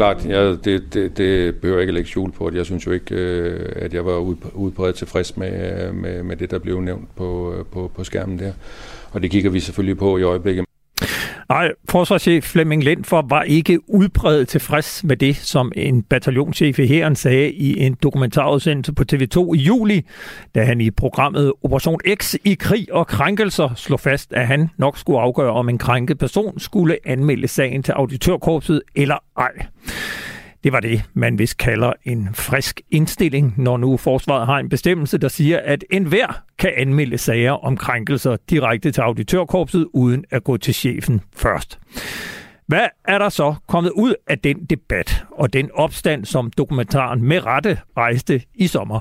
klart. Jeg, det, det, det behøver jeg ikke at lægge skjul på. Jeg synes jo ikke, øh, at jeg var udbredt tilfreds med, øh, med, med det, der blev nævnt på, øh, på, på skærmen der. Og det kigger vi selvfølgelig på i øjeblikket. Nej, forsvarschef Flemming Lindfor var ikke udbredt tilfreds med det, som en bataljonschef i hæren sagde i en dokumentarudsendelse på TV2 i juli, da han i programmet Operation X i krig og krænkelser slog fast, at han nok skulle afgøre, om en krænket person skulle anmelde sagen til auditørkorpset eller ej. Det var det, man vist kalder en frisk indstilling, når nu forsvaret har en bestemmelse, der siger, at enhver kan anmelde sager om krænkelser direkte til auditørkorpset, uden at gå til chefen først. Hvad er der så kommet ud af den debat og den opstand, som dokumentaren med rette rejste i sommer?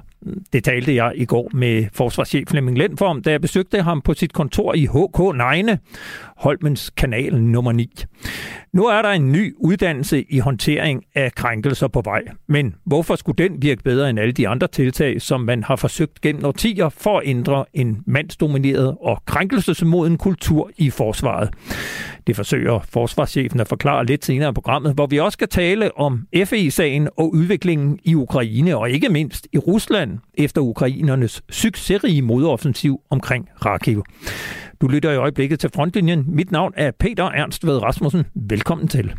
Det talte jeg i går med forsvarschef Flemming Lend om, da jeg besøgte ham på sit kontor i HK Nejne, Holmens kanal nummer 9. Nu er der en ny uddannelse i håndtering af krænkelser på vej. Men hvorfor skulle den virke bedre end alle de andre tiltag, som man har forsøgt gennem årtier for at ændre en mandsdomineret og krænkelsesmoden kultur i forsvaret? Det forsøger forsvarschefen at forklare lidt senere i programmet, hvor vi også skal tale om FE-sagen og udviklingen i Ukraine, og ikke mindst i Rusland efter ukrainernes succesrige modoffensiv omkring Rakiv. Du lytter i øjeblikket til Frontlinjen. Mit navn er Peter Ernst Ved Rasmussen. Velkommen til.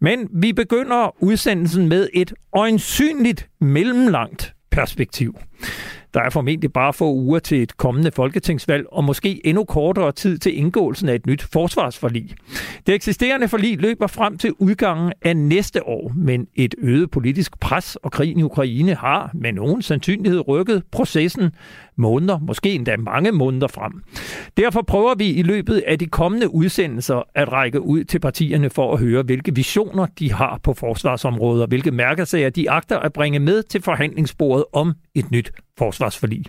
Men vi begynder udsendelsen med et øjensynligt mellemlangt perspektiv. Der er formentlig bare få uger til et kommende folketingsvalg, og måske endnu kortere tid til indgåelsen af et nyt forsvarsforlig. Det eksisterende forlig løber frem til udgangen af næste år, men et øget politisk pres og krigen i Ukraine har med nogen sandsynlighed rykket processen måneder, måske endda mange måneder frem. Derfor prøver vi i løbet af de kommende udsendelser at række ud til partierne for at høre, hvilke visioner de har på forsvarsområdet, og hvilke mærkesager de agter at bringe med til forhandlingsbordet om et nyt forsvarsforlig.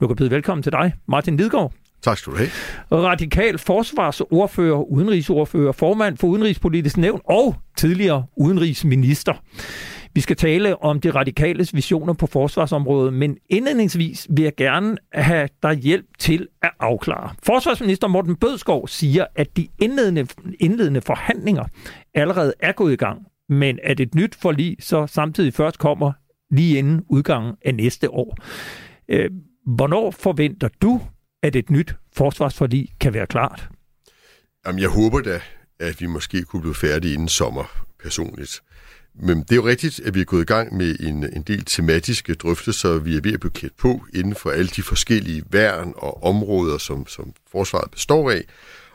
Nu kan byde velkommen til dig, Martin Lidgaard. Tak skal du have. Radikal forsvarsordfører, udenrigsordfører, formand for Udenrigspolitisk Nævn og tidligere udenrigsminister. Vi skal tale om de radikales visioner på forsvarsområdet, men indledningsvis vil jeg gerne have dig hjælp til at afklare. Forsvarsminister Morten Bødskov siger, at de indledende, indledende forhandlinger allerede er gået i gang, men at et nyt forlig så samtidig først kommer lige inden udgangen af næste år. Øh, hvornår forventer du, at et nyt forsvarsforlig kan være klart? Jamen, jeg håber da, at vi måske kunne blive færdige inden sommer personligt. Men det er jo rigtigt, at vi er gået i gang med en, en del tematiske drøftelser, vi er ved at blive klædt på inden for alle de forskellige værn og områder, som, som forsvaret består af.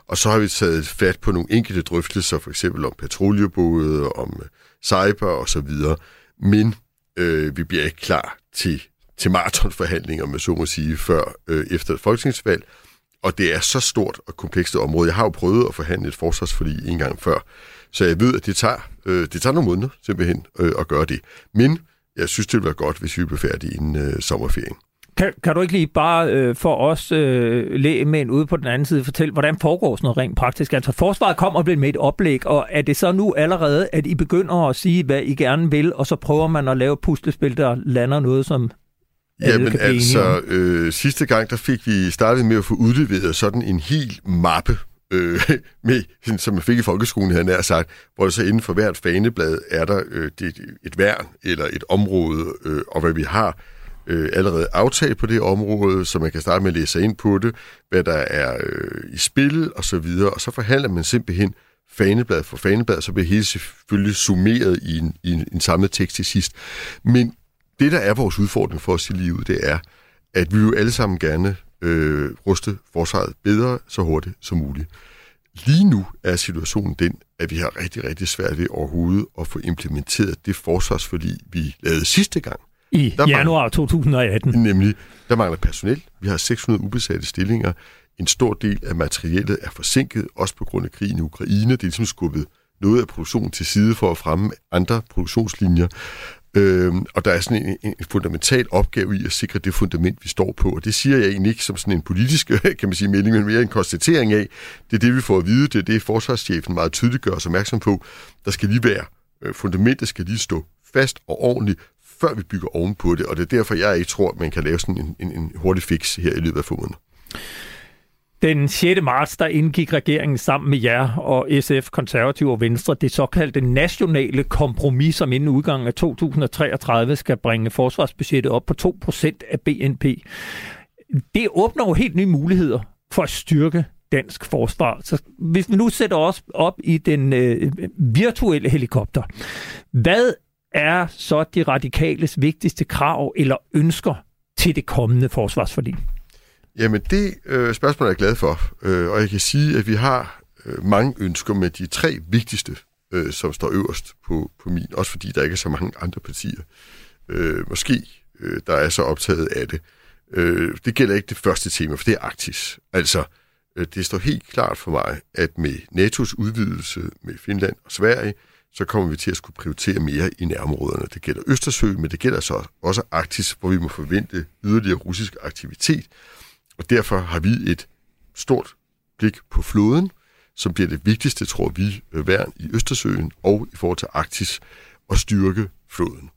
Og så har vi taget fat på nogle enkelte drøftelser, for eksempel om patruljebåde, om cyber og så videre. Men øh, vi bliver ikke klar til, til maratonforhandlinger, med så må sige, før øh, efter et folketingsvalg. Og det er så stort og komplekst et område. Jeg har jo prøvet at forhandle et forsvarsforlig en gang før, så jeg ved, at det tager, øh, det tager nogle måneder simpelthen øh, at gøre det. Men jeg synes, det ville være godt, hvis vi blev færdige inden øh, sommerferien. Kan, kan du ikke lige bare øh, for os øh, lægemænd ude på den anden side fortælle, hvordan foregår sådan noget rent praktisk? Altså forsvaret kommer med et oplæg, og er det så nu allerede, at I begynder at sige, hvad I gerne vil, og så prøver man at lave puslespil, der lander noget, som Jamen altså, øh, sidste gang der fik vi startet med at få udleveret sådan en hel mappe øh, med, som man fik i folkeskolen, her nær sagt, hvor så inden for hvert faneblad er der øh, det, et værn eller et område, øh, og hvad vi har øh, allerede aftalt på det område, så man kan starte med at læse ind på det, hvad der er øh, i spil og så videre, og så forhandler man simpelthen faneblad for faneblad, så bliver hele selvfølgelig summeret i en, i en, en samlet tekst til sidst. Men det, der er vores udfordring for os i livet, det er, at vi jo alle sammen gerne øh, ruste forsvaret bedre så hurtigt som muligt. Lige nu er situationen den, at vi har rigtig, rigtig svært ved overhovedet at få implementeret det forsvarsforlig, vi lavede sidste gang. I der januar mangler, 2018. Nemlig, der mangler personel. Vi har 600 ubesatte stillinger. En stor del af materiellet er forsinket, også på grund af krigen i Ukraine. Det er ligesom skubbet noget af produktionen til side for at fremme andre produktionslinjer. Øhm, og der er sådan en, en fundamental opgave i at sikre det fundament, vi står på. Og det siger jeg egentlig ikke som sådan en politisk kan man sige, melding, men mere en konstatering af. Det er det, vi får at vide. Det er det, forsvarschefen meget tydeligt gør os opmærksom på. Der skal lige være, øh, fundamentet skal lige stå fast og ordentligt, før vi bygger ovenpå det. Og det er derfor, jeg ikke tror, at man kan lave sådan en, en, en hurtig fix her i løbet af få måneder. Den 6. marts, der indgik regeringen sammen med jer og SF, Konservative og Venstre det såkaldte nationale kompromis, som inden udgangen af 2033 skal bringe forsvarsbudgettet op på 2% af BNP. Det åbner jo helt nye muligheder for at styrke dansk forsvar. Så hvis vi nu sætter os op i den øh, virtuelle helikopter, hvad er så de radikales vigtigste krav eller ønsker til det kommende forsvarsforlig? Jamen det øh, spørgsmål er jeg glad for, øh, og jeg kan sige, at vi har øh, mange ønsker med de tre vigtigste, øh, som står øverst på, på min, også fordi der ikke er så mange andre partier, øh, måske, øh, der er så optaget af det. Øh, det gælder ikke det første tema, for det er Arktis. Altså, øh, det står helt klart for mig, at med NATO's udvidelse med Finland og Sverige, så kommer vi til at skulle prioritere mere i nærområderne. Det gælder Østersøen, men det gælder så også Arktis, hvor vi må forvente yderligere russisk aktivitet. Og derfor har vi et stort blik på floden, som bliver det vigtigste, tror vi, øh, værn i Østersøen og i forhold til Arktis, at styrke floden.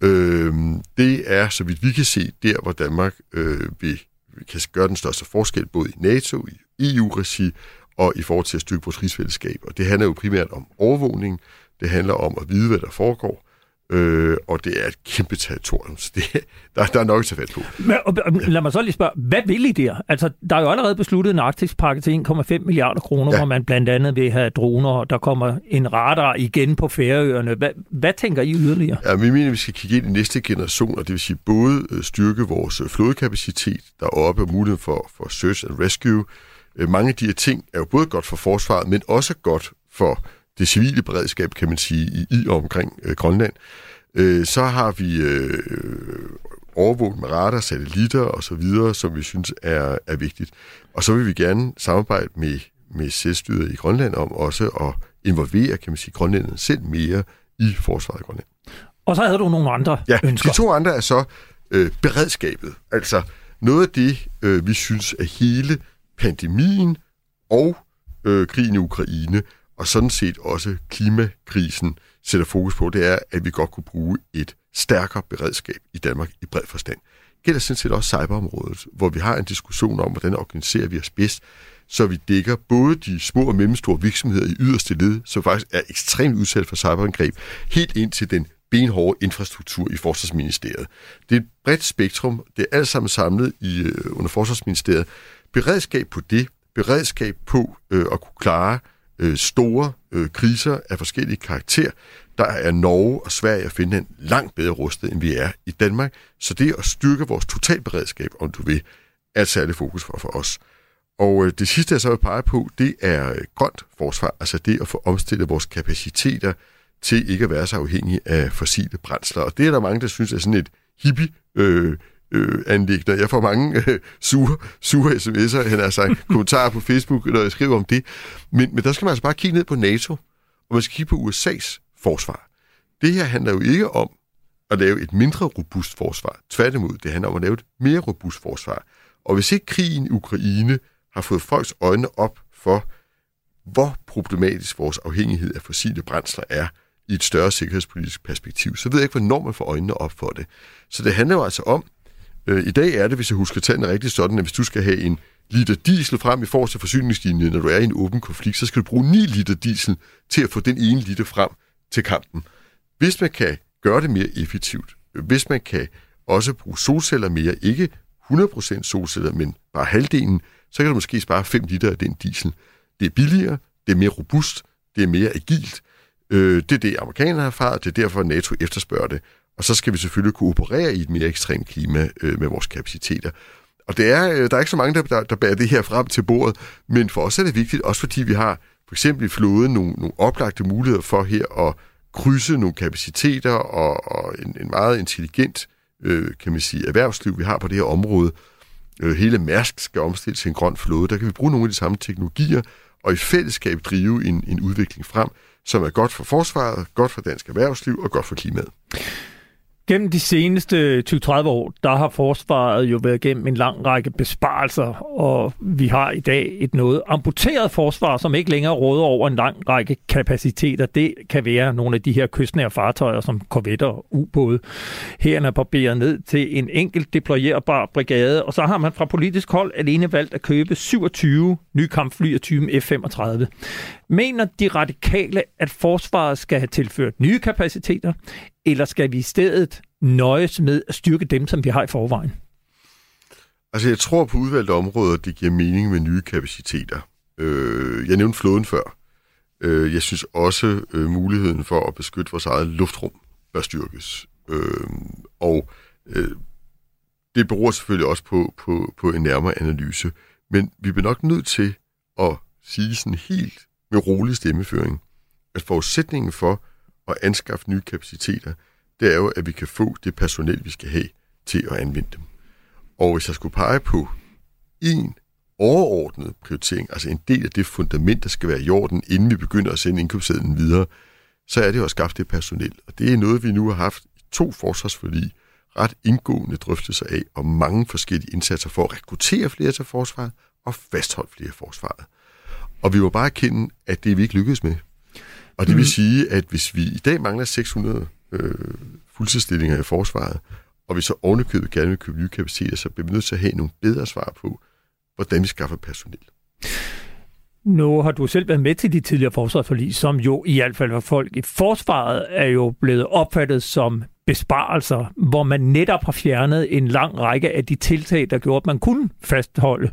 Øh, det er, så vidt vi kan se, der hvor Danmark øh, vil, kan gøre den største forskel, både i NATO, i EU-regi og i forhold til at styrke vores rigsfællesskab. Og det handler jo primært om overvågning, det handler om at vide, hvad der foregår, Øh, og det er et kæmpe territorium, så det, der, der er nok til fat på. Men, og, lad mig så lige spørge, hvad vil I der? Altså, der er jo allerede besluttet en Arktis-pakke til 1,5 milliarder kroner, ja. hvor man blandt andet vil have droner, og der kommer en radar igen på Færøerne. Hvad, hvad tænker I yderligere? Ja, vi mener, at vi skal kigge ind i næste generation, og det vil sige både øh, styrke vores øh, flådekapacitet deroppe, og muligheden for, for search and rescue. Øh, mange af de her ting er jo både godt for forsvaret, men også godt for det civile beredskab, kan man sige, i, i og omkring øh, Grønland. Øh, så har vi øh, overvåget med radar, satellitter og så videre, som vi synes er, er vigtigt. Og så vil vi gerne samarbejde med, med selvstyret i Grønland om også at involvere, kan man sige, grønlænderne selv mere i forsvaret i Grønland. Og så havde du nogle andre ja, ønsker. de to andre er så øh, beredskabet. Altså noget af det, øh, vi synes, at hele pandemien og øh, krigen i Ukraine og sådan set også klimakrisen sætter fokus på, det er, at vi godt kunne bruge et stærkere beredskab i Danmark i bred forstand. Det gælder sådan set også cyberområdet, hvor vi har en diskussion om, hvordan organiserer vi os bedst, så vi dækker både de små og mellemstore virksomheder i yderste led, som faktisk er ekstremt udsat for cyberangreb, helt ind til den benhårde infrastruktur i Forsvarsministeriet. Det er et bredt spektrum. Det er alt sammen samlet i, øh, under Forsvarsministeriet. Beredskab på det, beredskab på øh, at kunne klare øh, store øh, kriser af forskellige karakter, der er Norge og Sverige og Finland langt bedre rustet, end vi er i Danmark. Så det at styrke vores totalberedskab, om du vil, er et særligt fokus for, for os. Og øh, det sidste, jeg så vil pege på, det er øh, grønt forsvar, altså det at få omstillet vores kapaciteter til ikke at være så afhængige af fossile brændsler. Og det er der mange, der synes er sådan et hippie øh, øh, anlægner. Jeg får mange øh, sure, sure sms'er, han har sagt, kommentarer på Facebook, når jeg skriver om det. Men, men der skal man altså bare kigge ned på NATO, og man skal kigge på USA's forsvar. Det her handler jo ikke om at lave et mindre robust forsvar. Tværtimod, det handler om at lave et mere robust forsvar. Og hvis ikke krigen i Ukraine har fået folks øjne op for, hvor problematisk vores afhængighed af fossile brændsler er i et større sikkerhedspolitisk perspektiv, så ved jeg ikke, hvornår man får øjnene op for det. Så det handler jo altså om, Øh, I dag er det, hvis jeg husker tallene rigtigt sådan, at hvis du skal have en liter diesel frem i forhold til forsyningslinjen, når du er i en åben konflikt, så skal du bruge 9 liter diesel til at få den ene liter frem til kampen. Hvis man kan gøre det mere effektivt, hvis man kan også bruge solceller mere, ikke 100% solceller, men bare halvdelen, så kan du måske spare 5 liter af den diesel. Det er billigere, det er mere robust, det er mere agilt. Øh, det er det, amerikanerne har erfaret, det er derfor, NATO efterspørger det. Og så skal vi selvfølgelig kunne operere i et mere ekstremt klima øh, med vores kapaciteter. Og det er, øh, der er ikke så mange, der, der, der bærer det her frem til bordet, men for os er det vigtigt, også fordi vi har for eksempel i flåden nogle, nogle oplagte muligheder for her at krydse nogle kapaciteter og, og en, en meget intelligent, øh, kan man sige, erhvervsliv, vi har på det her område. Øh, hele Mærsk skal omstilles til en grøn flåde. Der kan vi bruge nogle af de samme teknologier og i fællesskab drive en, en udvikling frem, som er godt for forsvaret, godt for dansk erhvervsliv og godt for klimaet. Gennem de seneste 20-30 år, der har forsvaret jo været gennem en lang række besparelser, og vi har i dag et noget amputeret forsvar, som ikke længere råder over en lang række kapaciteter. Det kan være nogle af de her kystnære fartøjer, som korvetter og ubåde. Her er barberet ned til en enkelt deployerbar brigade, og så har man fra politisk hold alene valgt at købe 27 nye kampfly af typen F-35. Mener de radikale, at forsvaret skal have tilført nye kapaciteter, eller skal vi i stedet nøjes med at styrke dem, som vi har i forvejen? Altså, jeg tror på udvalgte områder, det giver mening med nye kapaciteter. Øh, jeg nævnte floden før. Øh, jeg synes også, øh, muligheden for at beskytte vores eget luftrum bør styrkes. Øh, og øh, det beror selvfølgelig også på, på, på en nærmere analyse. Men vi bliver nok nødt til at sige sådan helt med rolig stemmeføring, at forudsætningen for at anskaffe nye kapaciteter, det er jo, at vi kan få det personel, vi skal have til at anvende dem. Og hvis jeg skulle pege på en overordnet prioritering, altså en del af det fundament, der skal være i orden, inden vi begynder at sende indkøbssedlen videre, så er det jo at skaffe det personel. Og det er noget, vi nu har haft i to forsvarsforlig ret indgående drøftelser af, og mange forskellige indsatser for at rekruttere flere til forsvaret og fastholde flere i forsvaret. Og vi må bare erkende, at det er vi ikke lykkedes med. Og det vil mm. sige, at hvis vi i dag mangler 600 øh, fuldtidsstillinger i forsvaret, og vi så ovenikøbet gerne vil købe nye kapaciteter, så bliver vi nødt til at have nogle bedre svar på, hvordan vi skaffer personel. Nu har du selv været med til de tidligere forsvarsforlig, som jo i hvert fald for folk i forsvaret er jo blevet opfattet som besparelser, hvor man netop har fjernet en lang række af de tiltag, der gjorde, at man kunne fastholde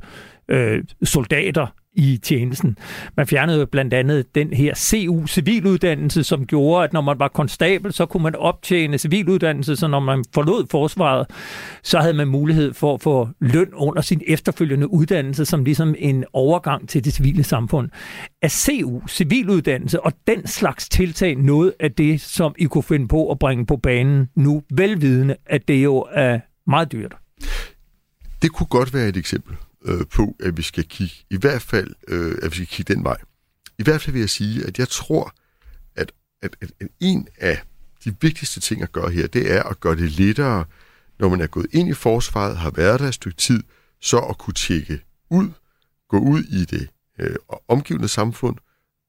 øh, soldater i tjenesten. Man fjernede blandt andet den her CU-civiluddannelse, som gjorde, at når man var konstabel, så kunne man optjene civiluddannelse, så når man forlod forsvaret, så havde man mulighed for at få løn under sin efterfølgende uddannelse, som ligesom en overgang til det civile samfund. Er CU, civiluddannelse og den slags tiltag noget af det, som I kunne finde på at bringe på banen nu, velvidende, at det jo er meget dyrt? Det kunne godt være et eksempel øh, på, at vi skal kigge, i hvert fald, øh, at vi skal kigge den vej. I hvert fald vil jeg sige, at jeg tror, at, at, at, at en af de vigtigste ting at gøre her, det er at gøre det lettere, når man er gået ind i forsvaret, har været der et stykke tid, så at kunne tjekke ud, gå ud i det øh, omgivende samfund,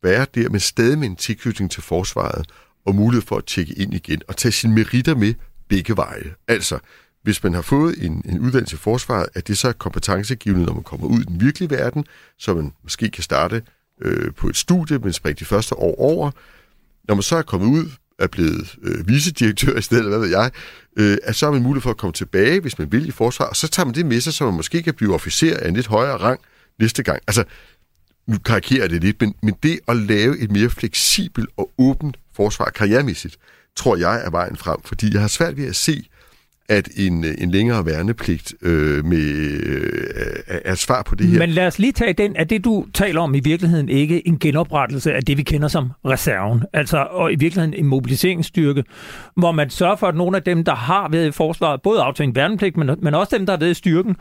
være der, men stadig med en tilknytning til forsvaret, og mulighed for at tjekke ind igen, og tage sine meritter med begge veje. Altså, hvis man har fået en, en uddannelse i forsvaret, at det så er kompetencegivende, når man kommer ud i den virkelige verden, så man måske kan starte øh, på et studie, men springe de første år over. Når man så er kommet ud, er blevet øh, vicedirektør i stedet, eller hvad ved jeg, øh, at så har man mulighed for at komme tilbage, hvis man vil i forsvar, og så tager man det med sig, så man måske kan blive officer af en lidt højere rang næste gang. Altså, nu karikerer det lidt, men, men det at lave et mere fleksibelt og åbent forsvar karrieremæssigt, tror jeg er vejen frem, fordi jeg har svært ved at se, at en, øh, en længere værnepligt øh, med, øh, er svar på det her. Men lad os lige tage den. Er det, du taler om i virkeligheden ikke en genoprettelse af det, vi kender som reserven? Altså og i virkeligheden en mobiliseringsstyrke, hvor man sørger for, at nogle af dem, der har været i forsvaret, både aftænkt værnepligt, men, men også dem, der har været i styrken,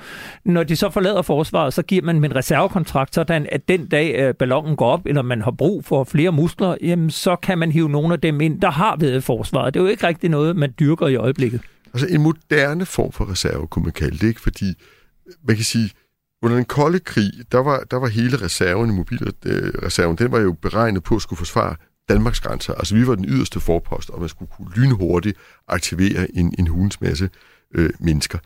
når de så forlader forsvaret, så giver man en reservekontrakt, sådan at den dag øh, ballonen går op, eller man har brug for flere muskler, jamen, så kan man hive nogle af dem ind, der har været i forsvaret. Det er jo ikke rigtig noget, man dyrker i øjeblikket. Altså en moderne form for reserve, kunne man kalde det, ikke? Fordi, man kan sige, under den kolde krig, der var, der var hele reserven mobilreserven, øh, den var jo beregnet på at skulle forsvare Danmarks grænser. Altså vi var den yderste forpost, og man skulle kunne lynhurtigt aktivere en, en hulens masse øh, mennesker.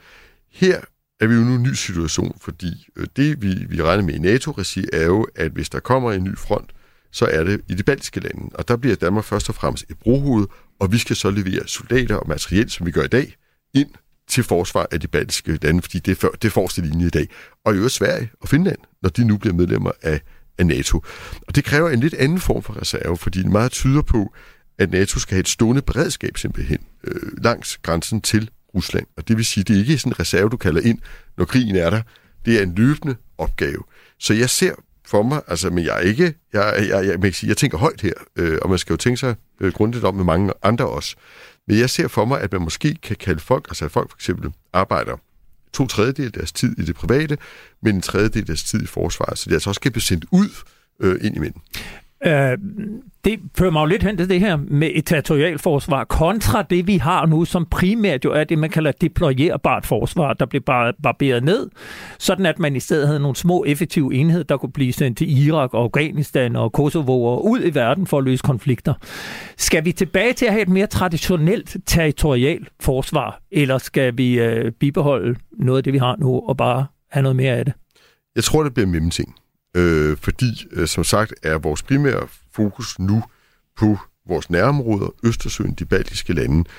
Her er vi jo nu i en ny situation, fordi øh, det, vi, vi regner med i NATO-regi, er jo, at hvis der kommer en ny front, så er det i de baltiske lande. Og der bliver Danmark først og fremmest et brohoved, og vi skal så levere soldater og materiel, som vi gør i dag, ind til forsvar af de baltiske lande, fordi det er, for, det er forreste linje i dag. Og i øvrigt Sverige og Finland, når de nu bliver medlemmer af, af NATO. Og det kræver en lidt anden form for reserve, fordi det meget tyder på, at NATO skal have et stående beredskab simpelthen øh, langs grænsen til Rusland. Og det vil sige, det er ikke sådan en reserve, du kalder ind, når krigen er der. Det er en løbende opgave. Så jeg ser for mig, altså, men jeg er ikke, jeg, jeg, jeg, jeg, jeg, sige, jeg tænker højt her, øh, og man skal jo tænke sig øh, grundigt om med mange andre også. Men jeg ser for mig, at man måske kan kalde folk, altså at folk for eksempel arbejder to tredjedel af deres tid i det private, men en tredjedel af deres tid i forsvaret, så de altså også kan blive sendt ud øh, ind imellem. Øh, det fører mig jo lidt hen til det her med et territorialforsvar, kontra det, vi har nu, som primært jo er det, man kalder deployerbart forsvar, der bliver bare barberet ned, sådan at man i stedet havde nogle små effektive enheder, der kunne blive sendt til Irak og Afghanistan og Kosovo og ud i verden for at løse konflikter. Skal vi tilbage til at have et mere traditionelt territorialt forsvar, eller skal vi øh, bibeholde noget af det, vi har nu, og bare have noget mere af det? Jeg tror, det bliver mellemting. Øh, fordi, øh, som sagt, er vores primære fokus nu på vores nærområder, Østersøen, de baltiske lande.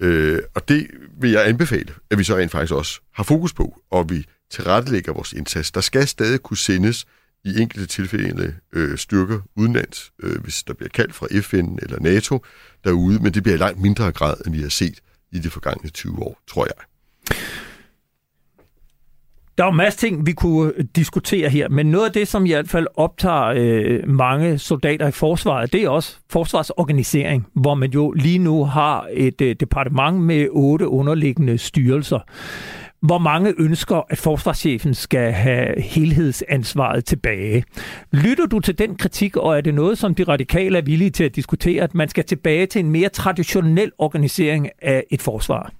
Øh, og det vil jeg anbefale, at vi så rent faktisk også har fokus på, og vi tilrettelægger vores indsats. Der skal stadig kunne sendes i enkelte tilfælde øh, styrker udenlands, øh, hvis der bliver kaldt fra FN eller NATO derude, men det bliver i langt mindre grad, end vi har set i de forgangne 20 år, tror jeg. Der er jo masser ting, vi kunne øh, diskutere her, men noget af det, som i hvert fald optager øh, mange soldater i forsvaret, det er også forsvarsorganisering, hvor man jo lige nu har et øh, departement med otte underliggende styrelser. Hvor mange ønsker, at forsvarschefen skal have helhedsansvaret tilbage. Lytter du til den kritik, og er det noget, som de radikale er villige til at diskutere, at man skal tilbage til en mere traditionel organisering af et forsvar?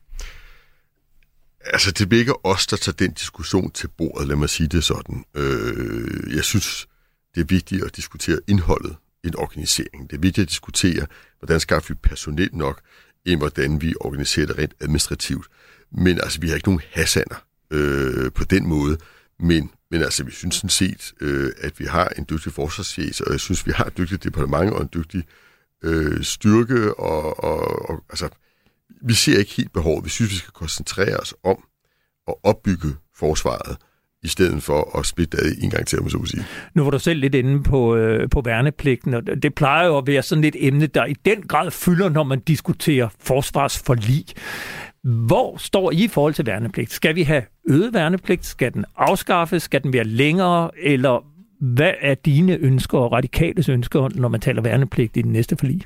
Altså, det bliver ikke os, der tager den diskussion til bordet, lad mig sige det sådan. Øh, jeg synes, det er vigtigt at diskutere indholdet i en organisering. Det er vigtigt at diskutere, hvordan skaffer vi personel nok, end hvordan vi organiserer det rent administrativt. Men altså, vi har ikke nogen hasander øh, på den måde. Men, men altså, vi synes sådan set, øh, at vi har en dygtig forsvarschef, og jeg synes, vi har et dygtigt departement og en dygtig øh, styrke, og, og, og altså, vi ser ikke helt behovet. Vi synes, vi skal koncentrere os om at opbygge forsvaret, i stedet for at splitte det en gang til, om så sige. Nu var du selv lidt inde på, øh, på værnepligten, og det plejer jo at være sådan et emne, der i den grad fylder, når man diskuterer forsvarsforlig. Hvor står I i forhold til værnepligt? Skal vi have øget værnepligt? Skal den afskaffes? Skal den være længere? Eller hvad er dine ønsker og radikales ønsker, når man taler værnepligt i den næste forlig?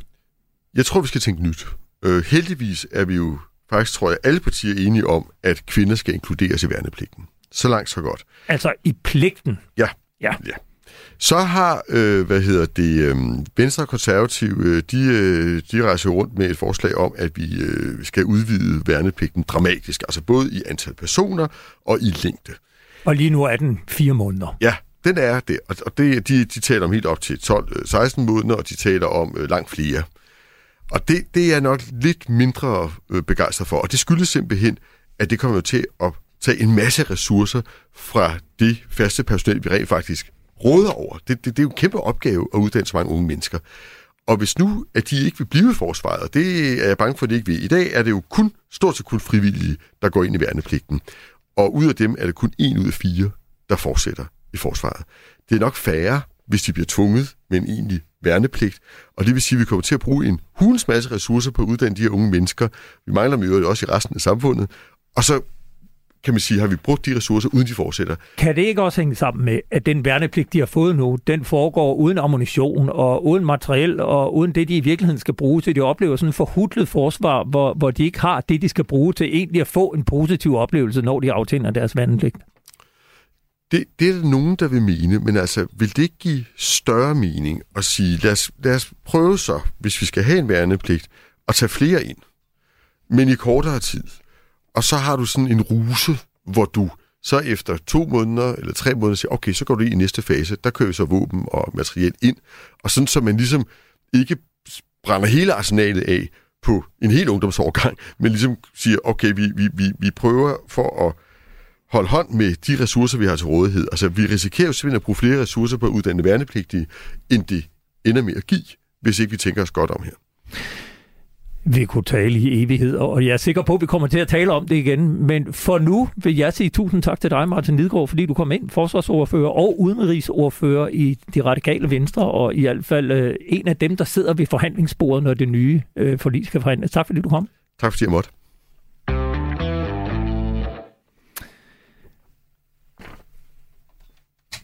Jeg tror, vi skal tænke nyt. Øh, heldigvis er vi jo faktisk, tror jeg, alle partier enige om, at kvinder skal inkluderes i værnepligten. Så langt, så godt. Altså i pligten? Ja. Ja. ja. Så har, øh, hvad hedder det, øh, Venstre og Konservative, øh, de, øh, de rejser rundt med et forslag om, at vi øh, skal udvide værnepligten dramatisk, altså både i antal personer og i længde. Og lige nu er den fire måneder. Ja, den er det, og det, de, de taler om helt op til 12-16 måneder, og de taler om øh, langt flere. Og det, det er jeg nok lidt mindre øh, begejstret for, og det skyldes simpelthen, at det kommer til at tage en masse ressourcer fra det faste personel, vi rent faktisk råder over. Det, det, det er jo en kæmpe opgave at uddanne så mange unge mennesker. Og hvis nu, at de ikke vil blive i forsvaret, og det er jeg bange for, at de ikke vil. I dag er det jo kun, stort set kun frivillige, der går ind i værnepligten. Og ud af dem er det kun en ud af fire, der fortsætter i forsvaret. Det er nok færre, hvis de bliver tvunget med en egentlig værnepligt. Og det vil sige, at vi kommer til at bruge en hulens masse ressourcer på at uddanne de her unge mennesker. Vi mangler dem jo også i resten af samfundet. Og så kan man sige, har vi brugt de ressourcer, uden de fortsætter. Kan det ikke også hænge sammen med, at den værnepligt, de har fået nu, den foregår uden ammunition og uden materiel og uden det, de i virkeligheden skal bruge til. De oplever sådan en forhudlet forsvar, hvor, hvor de ikke har det, de skal bruge til egentlig at få en positiv oplevelse, når de aftjener deres værnepligt. Det, det er der nogen, der vil mene, men altså, vil det ikke give større mening at sige, lad os, lad os prøve så, hvis vi skal have en værnepligt, at tage flere ind, men i kortere tid. Og så har du sådan en ruse, hvor du så efter to måneder eller tre måneder siger, okay, så går du i næste fase, der kører vi så våben og materiel ind, og sådan så man ligesom ikke brænder hele arsenalet af på en hel ungdomsårgang, men ligesom siger, okay, vi, vi, vi, vi prøver for at holde hånd med de ressourcer, vi har til rådighed. Altså, vi risikerer jo simpelthen at bruge flere ressourcer på at uddanne værnepligtige, end det ender med at give, hvis ikke vi tænker os godt om her. Vi kunne tale i evighed, og jeg er sikker på, at vi kommer til at tale om det igen. Men for nu vil jeg sige tusind tak til dig, Martin Nidgaard, fordi du kom ind, forsvarsordfører og udenrigsordfører i de radikale venstre, og i hvert fald øh, en af dem, der sidder ved forhandlingsbordet, når det nye øh, forlig skal forhandles. Tak fordi du kom. Tak fordi jeg måtte.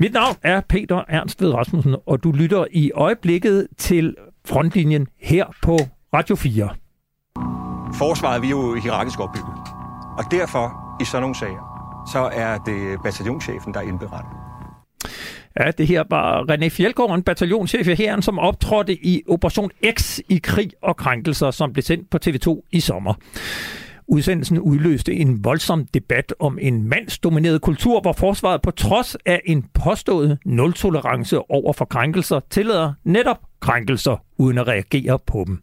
Mit navn er Peter Ernst ved Rasmussen, og du lytter i øjeblikket til frontlinjen her på Radio 4. Forsvaret vi er jo hierarkisk opbygget, og derfor i sådan nogle sager, så er det bataljonschefen, der er indberettet. Ja, det her var René Fjeldgaard, en bataljonschef i herren, som optrådte i Operation X i krig og krænkelser, som blev sendt på TV2 i sommer. Udsendelsen udløste en voldsom debat om en mandsdomineret kultur, hvor forsvaret på trods af en påstået nul-tolerance over for krænkelser tillader netop krænkelser uden at reagere på dem.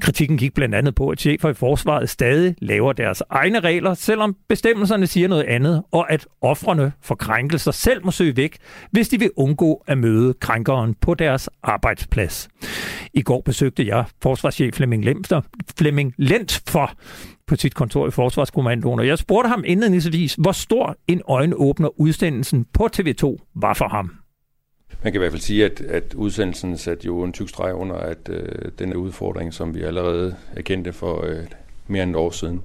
Kritikken gik blandt andet på, at chefer i forsvaret stadig laver deres egne regler, selvom bestemmelserne siger noget andet, og at offrene for krænkelser selv må søge væk, hvis de vil undgå at møde krænkeren på deres arbejdsplads. I går besøgte jeg forsvarschef Flemming Lemster, Flemming Lent for på sit kontor i Forsvarskommandoen, og jeg spurgte ham indledningsvis, hvor stor en øjenåbner udsendelsen på TV2 var for ham. Man kan i hvert fald sige, at, at udsendelsen satte jo en tyk streg under, at øh, den udfordring, som vi allerede erkendte for øh, mere end et år siden,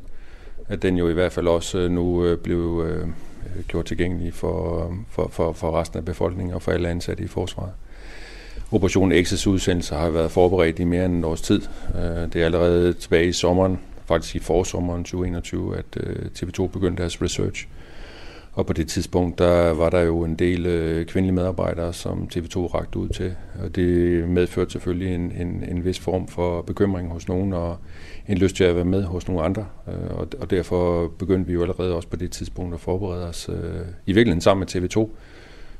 at den jo i hvert fald også øh, nu øh, blev øh, gjort tilgængelig for, for, for, for resten af befolkningen og for alle ansatte i forsvaret. Operation X's udsendelse har været forberedt i mere end et års tid. Øh, det er allerede tilbage i sommeren, faktisk i forsommeren 2021, at øh, TV2 begyndte deres research. Og på det tidspunkt, der var der jo en del øh, kvindelige medarbejdere, som TV2 rakte ud til. Og det medførte selvfølgelig en, en, en vis form for bekymring hos nogen, og en lyst til at være med hos nogle andre. Øh, og, og derfor begyndte vi jo allerede også på det tidspunkt at forberede os, øh, i virkeligheden sammen med TV2,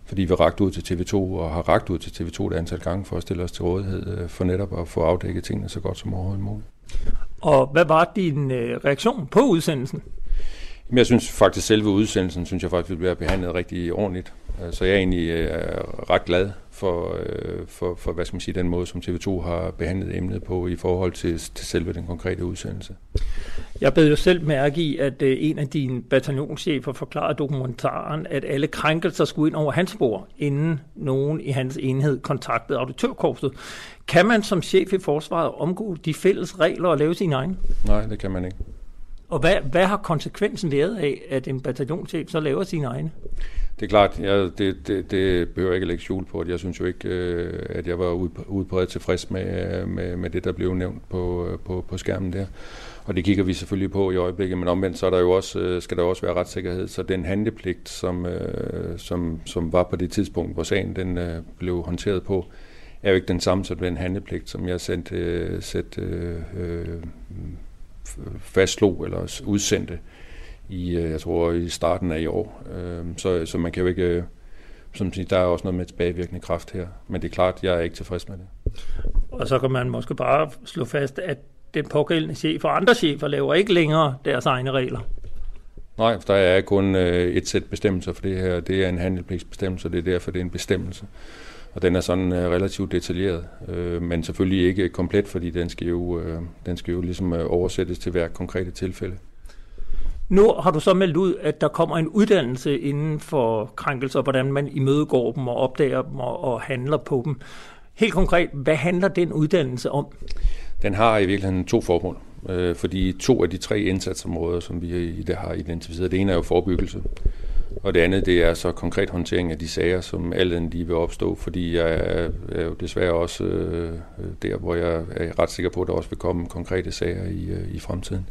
fordi vi rakt ud til TV2 og har rakt ud til TV2 et antal gange for at stille os til rådighed øh, for netop at få afdækket tingene så godt som overhovedet muligt. Og hvad var din øh, reaktion på udsendelsen? Jeg synes faktisk, selve udsendelsen, synes jeg faktisk, bliver behandlet rigtig ordentligt. Øh, så jeg er egentlig øh, ret glad for, øh, for, for, hvad skal man sige, den måde, som TV2 har behandlet emnet på i forhold til, til selve den konkrete udsendelse. Jeg bed jo selv mærke i, at en af dine bataljonschefer forklarede dokumentaren, at alle krænkelser skulle ind over hans bord, inden nogen i hans enhed kontaktede auditørkorpset. Kan man som chef i forsvaret omgå de fælles regler og lave sine egne? Nej, det kan man ikke. Og hvad, hvad har konsekvensen været af, at en bataljonschef så laver sine egne? Det er klart, jeg, det, det, det behøver jeg ikke lægge skjul på. Jeg synes jo ikke, øh, at jeg var udpræget tilfreds med, øh, med, med det, der blev nævnt på, øh, på, på skærmen der. Og det kigger vi selvfølgelig på i øjeblikket, men omvendt så er der jo også, skal der også være retssikkerhed. Så den handlepligt, som, som, som var på det tidspunkt, hvor sagen den, blev håndteret på, er jo ikke den samme som den handlepligt, som jeg sendte, sendte øh, fastslog eller udsendte i, øh, jeg tror, i starten af i år. Øh, så, så man kan jo ikke, øh, som siger, der er også noget med tilbagevirkende kraft her. Men det er klart, jeg er ikke tilfreds med det. Og så kan man måske bare slå fast, at den pågældende chef og andre chefer laver ikke længere deres egne regler. Nej, for der er kun et sæt bestemmelser for det her. Det er en handelspligtsbestemmelse, og det er derfor, det er en bestemmelse. Og den er sådan uh, relativt detaljeret, uh, men selvfølgelig ikke komplet, fordi den skal jo, uh, den skal jo ligesom uh, oversættes til hver konkrete tilfælde. Nu har du så meldt ud, at der kommer en uddannelse inden for krænkelser, hvordan man imødegår dem og opdager dem og, og handler på dem. Helt konkret, hvad handler den uddannelse om? Den har i virkeligheden to formål, øh, fordi to af de tre indsatsområder, som vi i det har identificeret, det ene er jo forebyggelse, og det andet, det er så konkret håndtering af de sager, som alt lige vil opstå, fordi jeg er, er jo desværre også øh, øh, der, hvor jeg er ret sikker på, at der også vil komme konkrete sager i, øh, i fremtiden.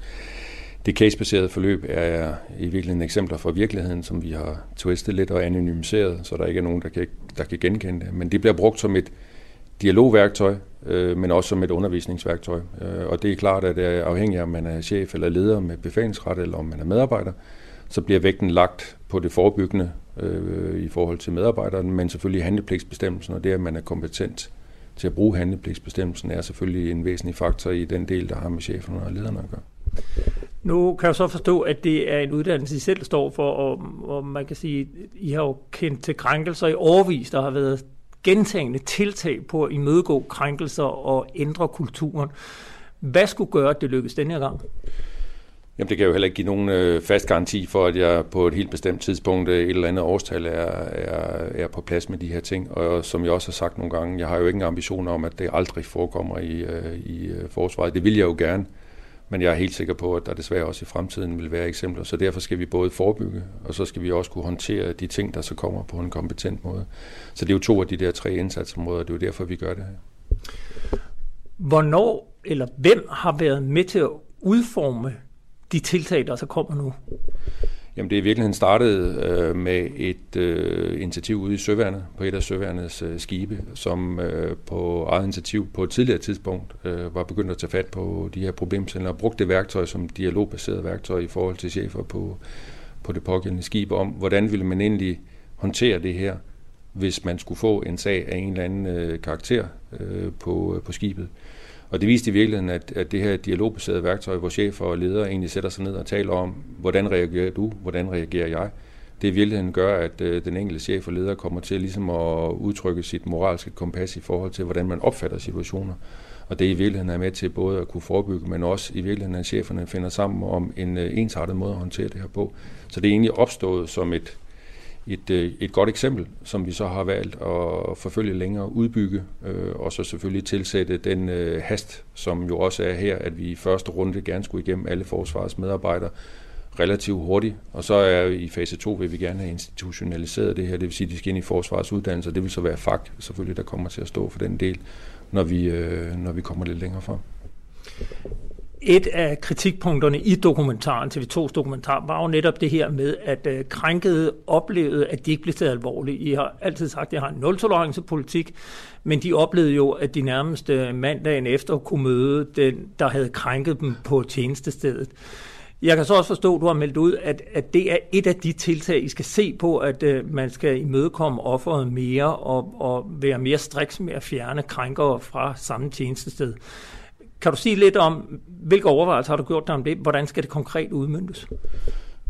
Det casebaserede forløb er i virkeligheden eksempler fra virkeligheden, som vi har twistet lidt og anonymiseret, så der ikke er nogen, der kan, der kan genkende det. Men det bliver brugt som et dialogværktøj, øh, men også som et undervisningsværktøj. Øh, og det er klart, at det er afhængigt af, om man er chef eller leder med befalingsret, eller om man er medarbejder, så bliver vægten lagt på det forebyggende øh, i forhold til medarbejderen, men selvfølgelig handlepligtsbestemmelsen, og det, at man er kompetent til at bruge handlepligtsbestemmelsen, er selvfølgelig en væsentlig faktor i den del, der har med cheferne og lederne at gøre. Nu kan jeg så forstå, at det er en uddannelse, I selv står for, og, og man kan sige, I har jo kendt til krænkelser i overvis. Der har været gentagende tiltag på at imødegå krænkelser og ændre kulturen. Hvad skulle gøre, at det lykkedes denne her gang? Jamen, det kan jo heller ikke give nogen øh, fast garanti for, at jeg på et helt bestemt tidspunkt, øh, et eller andet årstal, er, er, er på plads med de her ting. Og som jeg også har sagt nogle gange, jeg har jo ikke en ambition om, at det aldrig forekommer i, øh, i øh, forsvaret. Det vil jeg jo gerne, men jeg er helt sikker på, at der desværre også i fremtiden vil være eksempler. Så derfor skal vi både forebygge, og så skal vi også kunne håndtere de ting, der så kommer på en kompetent måde. Så det er jo to af de der tre indsatsområder, det er jo derfor, vi gør det her. Hvornår eller hvem har været med til at udforme de tiltag, der så kommer nu? Jamen det er i virkeligheden startet øh, med et øh, initiativ ude i Søværnet, på et af Søværnets øh, skibe, som øh, på eget initiativ på et tidligere tidspunkt øh, var begyndt at tage fat på de her problemstillinger og brugte det værktøj som dialogbaseret værktøj i forhold til chefer på, på det pågældende skib om, hvordan ville man egentlig håndtere det her, hvis man skulle få en sag af en eller anden øh, karakter øh, på, øh, på skibet. Og det viste i virkeligheden, at, at det her dialogbaserede værktøj, hvor chefer og ledere egentlig sætter sig ned og taler om, hvordan reagerer du, hvordan reagerer jeg, det i virkeligheden gør, at øh, den enkelte chef og leder kommer til ligesom at udtrykke sit moralske kompas i forhold til, hvordan man opfatter situationer. Og det i virkeligheden er med til både at kunne forebygge, men også i virkeligheden, at cheferne finder sammen om en øh, ensartet måde at håndtere det her på. Så det er egentlig opstået som et, et, øh, et godt eksempel, som vi så har valgt at forfølge længere, udbygge, øh, og så selvfølgelig tilsætte den øh, hast, som jo også er her, at vi i første runde gerne skulle igennem alle forsvarets medarbejdere relativt hurtigt, og så er i fase 2 vil vi gerne have institutionaliseret det her, det vil sige, at de skal ind i forsvarets uddannelse, og det vil så være FAG selvfølgelig, der kommer til at stå for den del, når vi, øh, når vi kommer lidt længere frem. Et af kritikpunkterne i dokumentaren, TV2's dokumentar, var jo netop det her med, at øh, krænkede oplevede, at de ikke blev taget alvorligt. I har altid sagt, at jeg har en nul-tolerance-politik, men de oplevede jo, at de nærmeste mandagen efter kunne møde den, der havde krænket dem på tjenestestedet. Jeg kan så også forstå, at du har meldt ud, at, at det er et af de tiltag, I skal se på, at uh, man skal imødekomme offeret mere og, og være mere striks med at fjerne krænkere fra samme tjenestested. Kan du sige lidt om, hvilke overvejelser har du gjort dig om det? Hvordan skal det konkret udmyndtes?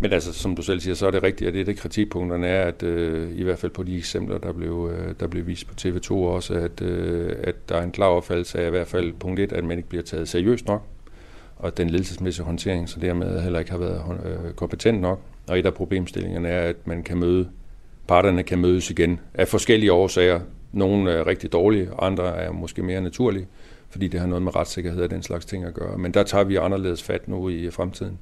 Men altså, som du selv siger, så er det rigtigt, at det, det kritikpunkterne er, at øh, i hvert fald på de eksempler, der blev, øh, der blev vist på TV2 også, at, øh, at der er en klar opfattelse af i hvert fald punkt 1, at man ikke bliver taget seriøst nok, og den ledelsesmæssige håndtering, så dermed heller ikke har været øh, kompetent nok. Og et af problemstillingerne er, at man kan møde, parterne kan mødes igen af forskellige årsager. Nogle er rigtig dårlige, andre er måske mere naturlige fordi det har noget med retssikkerhed og den slags ting at gøre. Men der tager vi anderledes fat nu i fremtiden.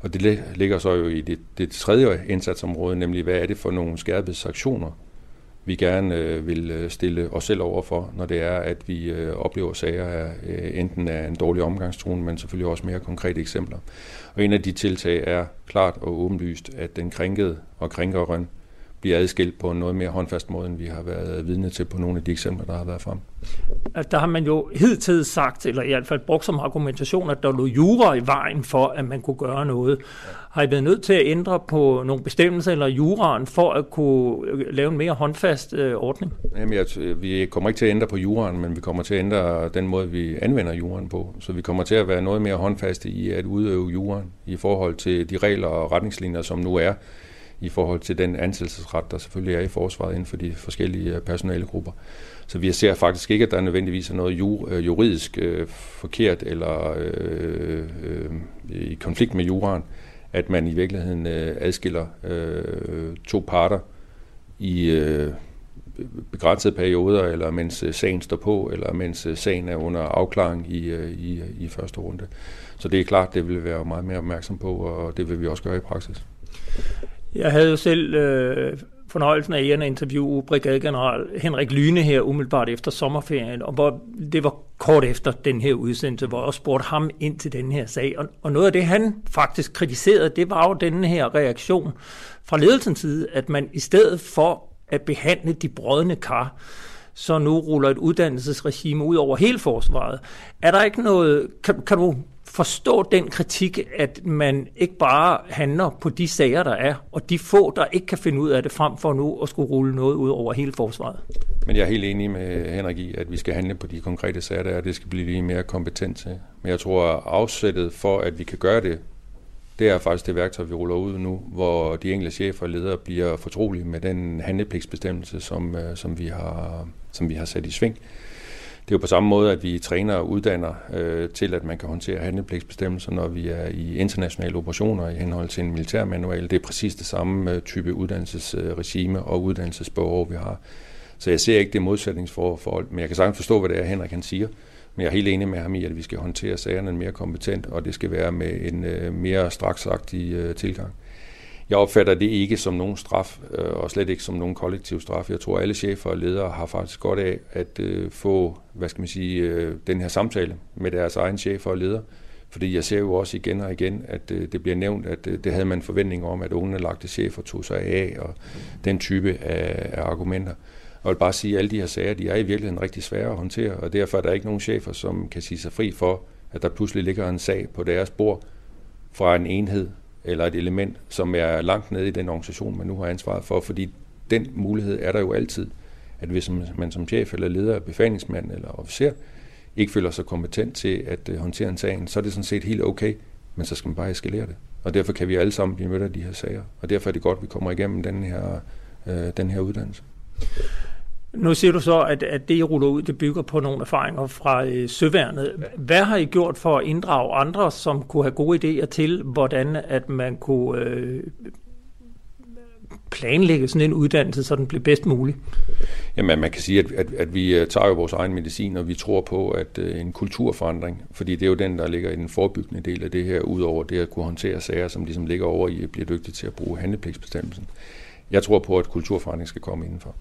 Og det ligger så jo i det, det tredje indsatsområde, nemlig hvad er det for nogle skærpede sanktioner, vi gerne øh, vil øh, stille os selv over for, når det er, at vi øh, oplever sager af øh, enten af en dårlig omgangstone, men selvfølgelig også mere konkrete eksempler. Og en af de tiltag er klart og åbenlyst, at den krænkede og krænkeren bliver adskilt på en noget mere håndfast måde, end vi har været vidne til på nogle af de eksempler, der har været frem. Der har man jo hidtil sagt, eller i hvert fald brugt som argumentation, at der lå jura i vejen for, at man kunne gøre noget. Har I været nødt til at ændre på nogle bestemmelser eller juraen for at kunne lave en mere håndfast øh, ordning? Jamen, jeg, vi kommer ikke til at ændre på juraen, men vi kommer til at ændre den måde, vi anvender juraen på. Så vi kommer til at være noget mere håndfaste i at udøve juraen i forhold til de regler og retningslinjer, som nu er i forhold til den ansættelsesret, der selvfølgelig er i forsvaret inden for de forskellige øh, personalegrupper. Så vi ser faktisk ikke, at der nødvendigvis er noget øh, juridisk øh, forkert eller øh, øh, i konflikt med juraen, at man i virkeligheden øh, adskiller øh, to parter i øh, begrænsede perioder, eller mens øh, sagen står på, eller mens sagen er under afklaring i, i, i første runde. Så det er klart, det vil vi være meget mere opmærksom på, og det vil vi også gøre i praksis. Jeg havde jo selv øh, fornøjelsen af at interviewe brigadegeneral Henrik Lyne her umiddelbart efter sommerferien, og hvor det var kort efter den her udsendelse, hvor jeg spurgte ham ind til den her sag. Og, og noget af det, han faktisk kritiserede, det var jo den her reaktion fra ledelsens side, at man i stedet for at behandle de brødne kar, så nu ruller et uddannelsesregime ud over hele forsvaret. Er der ikke noget, kan, kan du forstå den kritik, at man ikke bare handler på de sager, der er, og de få, der ikke kan finde ud af det, frem for nu at skulle rulle noget ud over hele forsvaret. Men jeg er helt enig med Henrik i, at vi skal handle på de konkrete sager, der er, det skal blive lige mere kompetent til. Men jeg tror, at afsættet for, at vi kan gøre det, det er faktisk det værktøj, vi ruller ud nu, hvor de enkelte chefer og ledere bliver fortrolige med den handlepligtsbestemmelse, som, øh, som, vi, har, som vi har sat i sving. Det er jo på samme måde, at vi træner og uddanner øh, til, at man kan håndtere handlepligtsbestemmelser, når vi er i internationale operationer i henhold til en militærmanual. Det er præcis det samme øh, type uddannelsesregime og uddannelsesbehov, vi har. Så jeg ser ikke det modsætningsforhold, men jeg kan sagtens forstå, hvad det er, Henrik han siger. Men jeg er helt enig med ham i, at vi skal håndtere sagerne mere kompetent, og det skal være med en øh, mere straksagtig øh, tilgang. Jeg opfatter det ikke som nogen straf, øh, og slet ikke som nogen kollektiv straf. Jeg tror, at alle chefer og ledere har faktisk godt af at få, hvad skal man sige, den her samtale med deres egen chefer og ledere, Fordi jeg ser jo også igen og igen, at det bliver nævnt, at det havde man forventninger om, at unge lagte chefer tog sig af, og den type af, af argumenter. Jeg vil bare sige, at alle de her sager, de er i virkeligheden rigtig svære at håndtere, og derfor er der ikke nogen chefer, som kan sige sig fri for, at der pludselig ligger en sag på deres bord fra en enhed eller et element, som er langt nede i den organisation, man nu har ansvaret for, fordi den mulighed er der jo altid, at hvis man som chef eller leder, befalingsmand eller officer, ikke føler sig kompetent til at øh, håndtere en sag, så er det sådan set helt okay, men så skal man bare eskalere det. Og derfor kan vi alle sammen blive mødt af de her sager. Og derfor er det godt, at vi kommer igennem den her, øh, den her uddannelse. Nu siger du så, at, at det, I ruller ud, det bygger på nogle erfaringer fra øh, Søværnet. Hvad har I gjort for at inddrage andre, som kunne have gode idéer til, hvordan at man kunne øh, planlægge sådan en uddannelse, så den bliver bedst mulig? Jamen, man kan sige, at, at, at vi øh, tager jo vores egen medicin, og vi tror på, at øh, en kulturforandring, fordi det er jo den, der ligger i den forebyggende del af det her, udover det at kunne håndtere sager, som ligesom ligger over i at blive dygtig til at bruge handlepligtsbestemmelsen. Jeg tror på, at kulturforandring skal komme indenfor.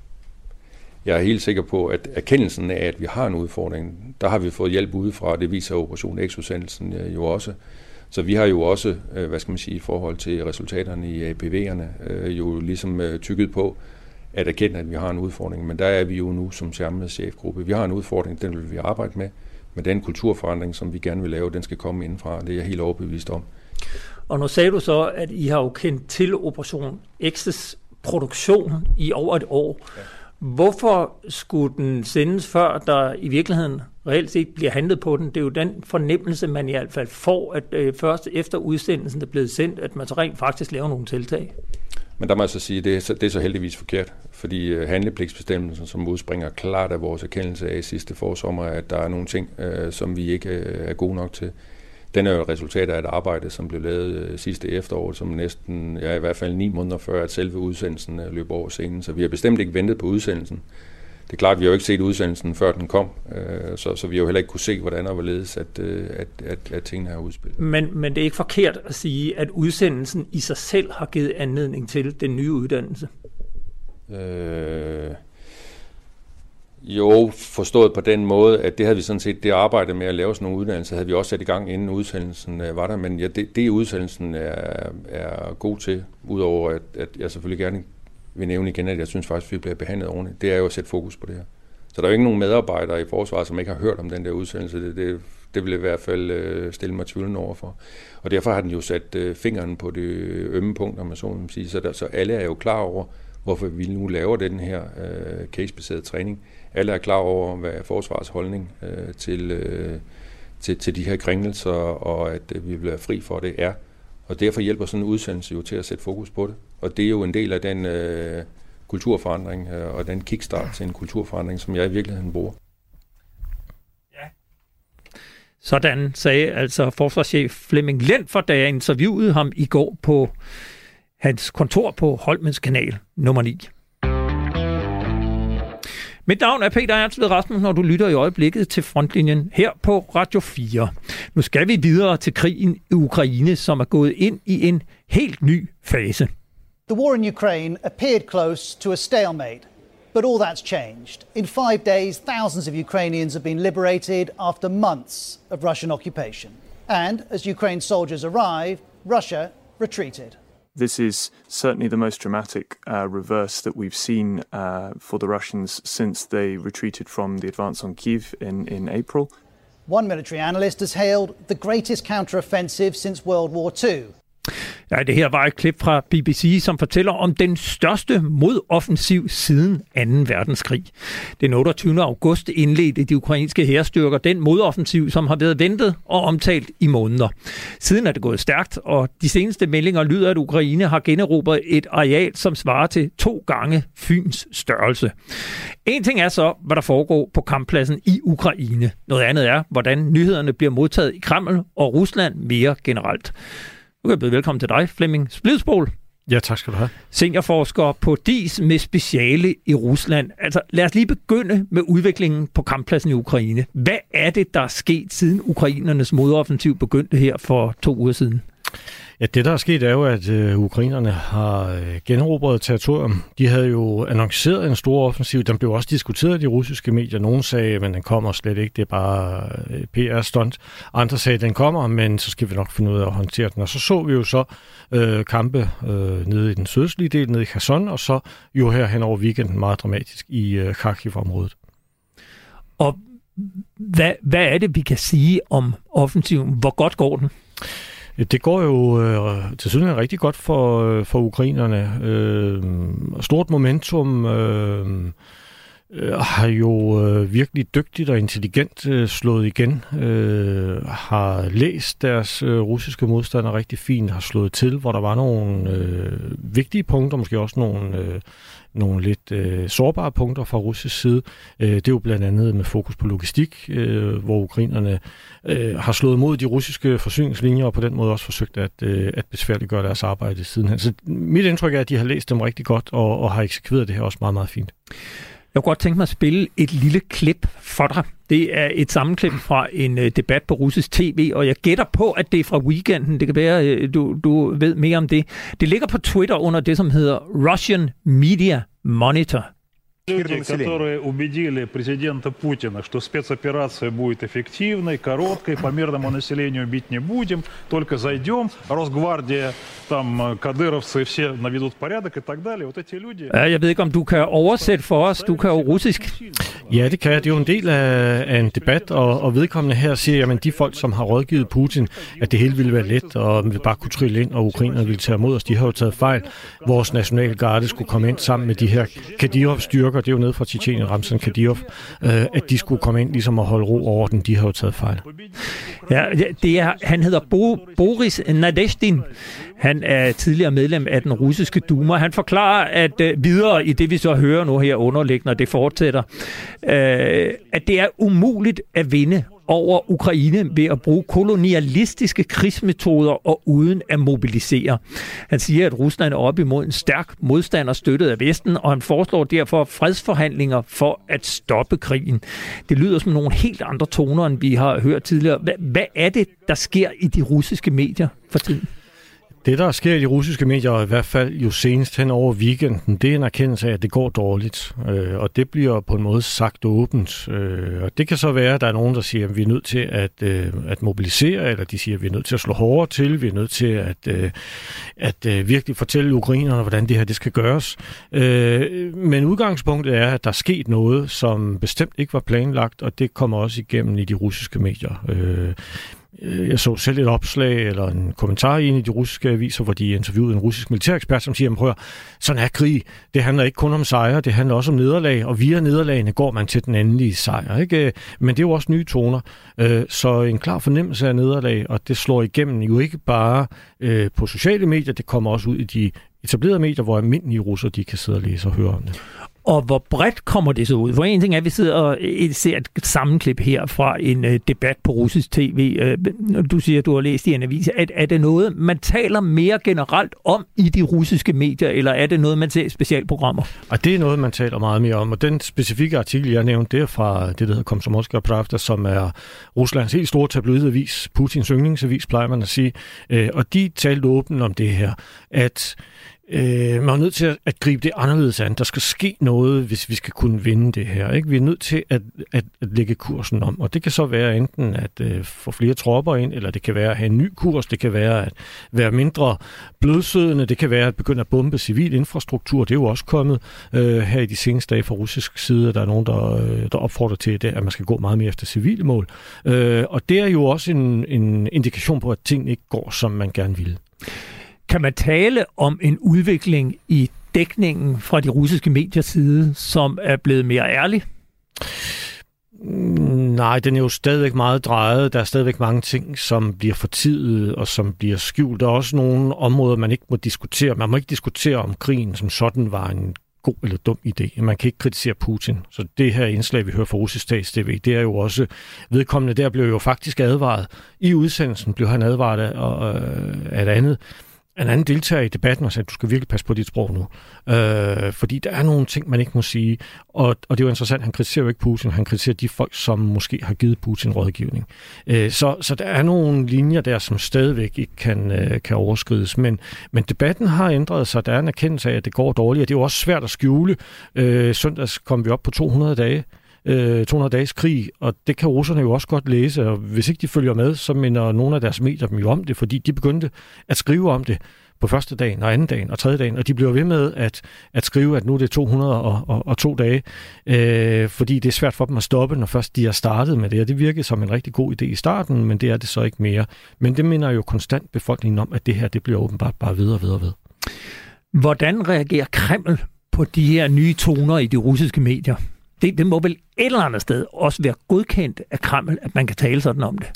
Jeg er helt sikker på, at erkendelsen af, at vi har en udfordring, der har vi fået hjælp udefra, det viser Operation X-udsendelsen øh, jo også. Så vi har jo også, øh, hvad skal man sige, i forhold til resultaterne i APV'erne, øh, jo ligesom tykket på at erkende, at vi har en udfordring. Men der er vi jo nu som samlet chefgruppe. Vi har en udfordring, den vil vi arbejde med. Men den kulturforandring, som vi gerne vil lave, den skal komme indenfra. Det er jeg helt overbevist om. Og nu sagde du så, at I har jo kendt til Operation X's produktion i over et år. Ja. Hvorfor skulle den sendes før, der i virkeligheden reelt set bliver handlet på den? Det er jo den fornemmelse, man i hvert fald får, at øh, først efter udsendelsen er blevet sendt, at man så rent faktisk laver nogle tiltag. Men der må jeg så sige, at det er så, det er så heldigvis forkert, fordi øh, handlepligtsbestemmelsen, som udspringer klart af vores erkendelse af sidste forsommer, at der er nogle ting, øh, som vi ikke øh, er gode nok til. Den er jo et resultat af et arbejde, som blev lavet øh, sidste efterår, som næsten, ja i hvert fald ni måneder før, at selve udsendelsen øh, løb over scenen. Så vi har bestemt ikke ventet på udsendelsen. Det er klart, at vi har jo ikke set udsendelsen, før den kom, øh, så, så vi har jo heller ikke kunne se, hvordan og hvorledes, at, at, at, at tingene er udspillet. Men, men det er ikke forkert at sige, at udsendelsen i sig selv har givet anledning til den nye uddannelse? Øh, jo, forstået på den måde, at det havde vi sådan set, det arbejde med at lave sådan nogle uddannelser, havde vi også sat i gang, inden udsendelsen øh, var der, men ja, det, det udsendelsen er, er god til, udover at, at jeg selvfølgelig gerne vil nævne igen, at jeg synes faktisk, at vi bliver behandlet ordentligt, det er jo at sætte fokus på det her. Så der er jo ikke nogen medarbejdere i forsvaret, som ikke har hørt om den der udsendelse. Det, det, det vil i hvert fald øh, stille mig tvivlen over for. Og derfor har den jo sat øh, fingeren på det ømme punkt, om man så må sige. Så, der, så alle er jo klar over, hvorfor vi nu laver den her øh, casebaserede træning alle er klar over, hvad er forsvarets holdning øh, til, øh, til, til de her kringelser, og at øh, vi vil være fri for det er. Og derfor hjælper sådan en udsendelse jo til at sætte fokus på det. Og det er jo en del af den øh, kulturforandring øh, og den kickstart til en kulturforandring, som jeg i virkeligheden bruger. Ja. Sådan sagde altså forsvarschef Flemming for da jeg interviewede ham i går på hans kontor på Holmens Kanal nummer 9. Mit navn er Peter Ernst ved Rasmussen, når du lytter i øjeblikket til frontlinjen her på Radio 4. Nu skal vi videre til krigen i Ukraine, som er gået ind i en helt ny fase. The war in Ukraine appeared close to a stalemate. But all that's changed. In five days, thousands of Ukrainians have been liberated after months of Russian occupation. And as Ukraine's soldiers arrived, Russia retreated. This is certainly the most dramatic uh, reverse that we've seen uh, for the Russians since they retreated from the advance on Kiev in, in April. One military analyst has hailed the greatest counteroffensive since World War II. Ja, det her var et klip fra BBC, som fortæller om den største modoffensiv siden 2. verdenskrig. Den 28. august indledte de ukrainske hærstyrker den modoffensiv, som har været ventet og omtalt i måneder. Siden er det gået stærkt, og de seneste meldinger lyder, at Ukraine har generobret et areal, som svarer til to gange Fyns størrelse. En ting er så, hvad der foregår på kamppladsen i Ukraine. Noget andet er, hvordan nyhederne bliver modtaget i Kreml og Rusland mere generelt. Nu kan jeg byde velkommen til dig, Flemming Splidsbol. Ja, tak skal du have. Seniorforsker på DIS med speciale i Rusland. Altså, lad os lige begynde med udviklingen på kamppladsen i Ukraine. Hvad er det, der er sket, siden ukrainernes modoffensiv begyndte her for to uger siden? Ja, det der er sket er jo, at øh, ukrainerne har øh, generobret territorium. De havde jo annonceret en stor offensiv. Den blev også diskuteret i de russiske medier. Nogle sagde, at den kommer slet ikke. Det er bare øh, PR-stunt. Andre sagde, at den kommer, men så skal vi nok finde ud af at håndtere den. Og så så vi jo så øh, kampe øh, nede i den sydøstlige del, nede i Kherson, og så jo her hen over weekenden meget dramatisk i øh, Kharkiv-området. Og hvad, hvad er det, vi kan sige om offensiven? Hvor godt går den? Det går jo øh, til synes rigtig godt for, øh, for ukrainerne. Øh, stort momentum. Øh, øh, har jo øh, virkelig dygtigt og intelligent øh, slået igen, øh, har læst deres øh, russiske modstandere rigtig fint, har slået til, hvor der var nogle øh, vigtige punkter, måske også nogle, øh, nogle lidt øh, sårbare punkter fra russisk side. Øh, det er jo blandt andet med fokus på logistik, øh, hvor ukrainerne øh, har slået mod de russiske forsyningslinjer og på den måde også forsøgt at, øh, at besværliggøre deres arbejde sidenhen. Så mit indtryk er, at de har læst dem rigtig godt og, og har eksekveret det her også meget, meget fint. Jeg kunne godt tænke mig at spille et lille klip for dig. Det er et sammenklip fra en øh, debat på russisk tv, og jeg gætter på, at det er fra weekenden. Det kan være, øh, du, du ved mere om det. Det ligger på Twitter under det, som hedder Russian Media Monitor. Люди, которые убедили президента Путина, что спецоперация будет эффективной, короткой, по мирному населению бить не будем, только зайдем, Росгвардия, там э, кадыровцы все наведут порядок и так далее. Вот эти люди... Ja, jeg ved ikke, om du kan oversætte for os. Du kan jo russisk. Ja, det kan jeg. Det er jo en del af, af en debat, og, og vedkommende her siger, at de folk, som har rådgivet Putin, at det hele ville være let, og vi bare kunne trille ind, og ukrainerne ville tage imod os, de har jo taget fejl. Vores nationalgarde skulle komme ind sammen med de her Kadyrov-styrker, det er jo nede fra Tjetjenien, Ramzan Kadyrov, øh, at de skulle komme ind ligesom at holde ro over den. De har jo taget fejl. Ja, det er, han hedder Bo, Boris Nadestin. Han er tidligere medlem af den russiske Duma. Han forklarer, at øh, videre i det, vi så hører nu her underliggende, og det fortsætter, øh, at det er umuligt at vinde over Ukraine ved at bruge kolonialistiske krigsmetoder og uden at mobilisere. Han siger, at Rusland er op imod en stærk modstander støttet af Vesten, og han foreslår derfor fredsforhandlinger for at stoppe krigen. Det lyder som nogle helt andre toner, end vi har hørt tidligere. Hvad, hvad er det, der sker i de russiske medier for tiden? Det, der sker i de russiske medier, og i hvert fald jo senest hen over weekenden, det er en erkendelse af, at det går dårligt. Øh, og det bliver på en måde sagt åbent. Øh, og det kan så være, at der er nogen, der siger, at vi er nødt til at, øh, at mobilisere, eller de siger, at vi er nødt til at slå hårdere til, vi er nødt til at, øh, at øh, virkelig fortælle ukrainerne, hvordan det her det skal gøres. Øh, men udgangspunktet er, at der er sket noget, som bestemt ikke var planlagt, og det kommer også igennem i de russiske medier. Øh, Øh, Øh, jeg så selv et opslag eller en kommentar i en af de russiske aviser, hvor de interviewede en russisk militærekspert, som siger, prøv sådan er krig. Det handler ikke kun om sejre, det handler også om nederlag, og via nederlagene går man til den endelige sejr. Ikke? Øh, men det er jo også nye toner. Øh, så en klar fornemmelse af nederlag, og det slår igennem jo ikke bare på sociale medier, det kommer også ud i de etablerede medier, hvor almindelige russer de kan sidde og læse og høre om det. Og hvor bredt kommer det så ud? For en ting er, at vi sidder og øh, ser et sammenklip her fra en øh, debat på russisk tv. Uh, øh, du siger, at du har læst i en avis. Er, er det noget, man taler mere generelt om i de russiske medier, eller er det noget, man ser i specialprogrammer? Og det er noget, man taler meget mere om. Og den specifikke artikel, jeg nævnte, det er fra det, der hedder Komsomolska Pravda, som er Ruslands helt store tabloidavis, Putins yndlingsavis, plejer man at sige. Og de talte åbent om det her, at Øh, man er nødt til at, at gribe det anderledes an. Der skal ske noget, hvis vi skal kunne vinde det her. Ikke? Vi er nødt til at, at, at lægge kursen om, og det kan så være enten at øh, få flere tropper ind, eller det kan være at have en ny kurs, det kan være at være mindre blødsødende, det kan være at begynde at bombe civil infrastruktur. Det er jo også kommet øh, her i de seneste dage fra russisk side, der er nogen, der, øh, der opfordrer til, det, at man skal gå meget mere efter civile mål. Øh, og det er jo også en, en indikation på, at ting ikke går, som man gerne vil. Kan man tale om en udvikling i dækningen fra de russiske mediers side, som er blevet mere ærlig? Mm, nej, den er jo stadigvæk meget drejet. Der er stadigvæk mange ting, som bliver fortidet og som bliver skjult. Der er også nogle områder, man ikke må diskutere. Man må ikke diskutere om krigen som sådan var en god eller dum idé. Man kan ikke kritisere Putin. Så det her indslag, vi hører fra russisk stats TV, det er jo også vedkommende. Der blev jo faktisk advaret. I udsendelsen blev han advaret af, øh, af et andet en anden deltager i debatten og sagde, at du skal virkelig passe på dit sprog nu. Øh, fordi der er nogle ting, man ikke må sige. Og, og det er jo interessant, han kritiserer jo ikke Putin, han kritiserer de folk, som måske har givet Putin rådgivning. Øh, så, så der er nogle linjer der, som stadigvæk ikke kan, øh, kan overskrides. Men, men debatten har ændret sig. Der er en erkendelse af, at det går dårligt, og det er jo også svært at skjule. Øh, søndags kom vi op på 200 dage øh, 200 dages krig, og det kan russerne jo også godt læse, og hvis ikke de følger med, så minder nogle af deres medier dem jo om det, fordi de begyndte at skrive om det på første dagen og anden dagen og tredje dagen, og de bliver ved med at, at skrive, at nu er det 202 dage, øh, fordi det er svært for dem at stoppe, når først de har startet med det, og det virkede som en rigtig god idé i starten, men det er det så ikke mere. Men det minder jo konstant befolkningen om, at det her det bliver åbenbart bare ved og ved og ved. Hvordan reagerer Kreml på de her nye toner i de russiske medier? Det, det må vel et eller andet sted også være godkendt af Kreml, at man kan tale sådan om det.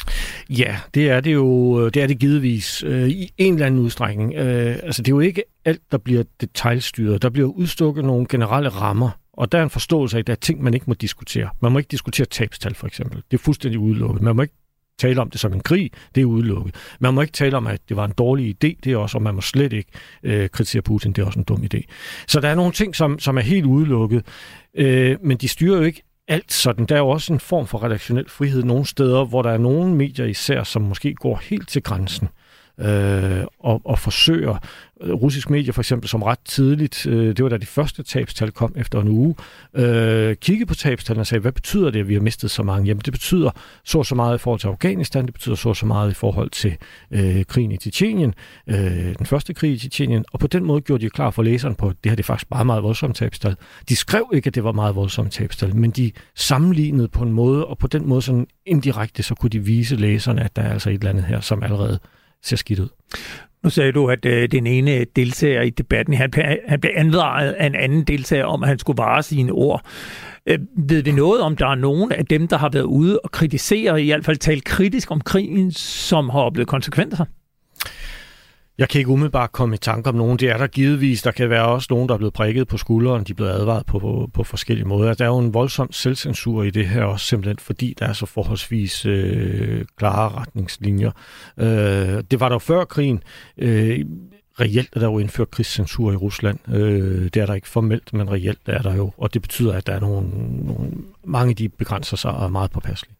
Ja, det er det jo øh, det er det givetvis øh, i en eller anden udstrækning. Øh, altså det er jo ikke alt, der bliver detaljstyret. Der bliver udstukket nogle generelle rammer, og der er en forståelse af, at der er ting, man ikke må diskutere. Man må ikke diskutere tabstal, for eksempel. Det er fuldstændig udelukket. Man må ikke tale om det som en krig, det er udelukket. Man må ikke tale om, at det var en dårlig idé, det er også, og man må slet ikke øh, kritisere Putin, det er også en dum idé. Så der er nogle ting, som, som er helt udelukket, øh, men de styrer jo ikke alt sådan. Der er jo også en form for redaktionel frihed nogle steder, hvor der er nogle medier især, som måske går helt til grænsen øh, og, og forsøger øh, russisk medier for eksempel, som ret tidligt, øh, det var da de første tabstal kom efter en uge, øh, kiggede på tabstallene og sagde, hvad betyder det, at vi har mistet så mange? Jamen det betyder så så meget i forhold til Afghanistan, det betyder så så meget i forhold til øh, krigen i Tjetjenien, øh, den første krig i Tjetjenien, og på den måde gjorde de klar for læseren på, at det her det er faktisk bare meget voldsomt tabstal. De skrev ikke, at det var meget voldsomt tabstal, men de sammenlignede på en måde, og på den måde sådan indirekte, så kunne de vise læserne, at der er altså et eller andet her, som allerede ser skidt ud. Nu sagde du, at øh, den ene deltager i debatten, han, han blev anvaret af en anden deltager om, at han skulle vare sine ord. Øh, ved vi noget om, der er nogen af dem, der har været ude og kritisere, i hvert fald tale kritisk om krigen, som har oplevet konsekvenser? Jeg kan ikke umiddelbart komme i tanke om nogen. Det er der givetvis. Der kan være også nogen, der er blevet prikket på skulderen. De er blevet advaret på, på, på forskellige måder. Altså, der er jo en voldsom selvcensur i det her også, simpelthen fordi der er så forholdsvis øh, klare retningslinjer. Øh, det var der før krigen. Øh, reelt er der jo indført krigscensur i Rusland. Øh, det er der ikke formelt, men reelt er der jo. Og det betyder, at der er nogle, nogle mange de begrænser sig og er meget påpasselige.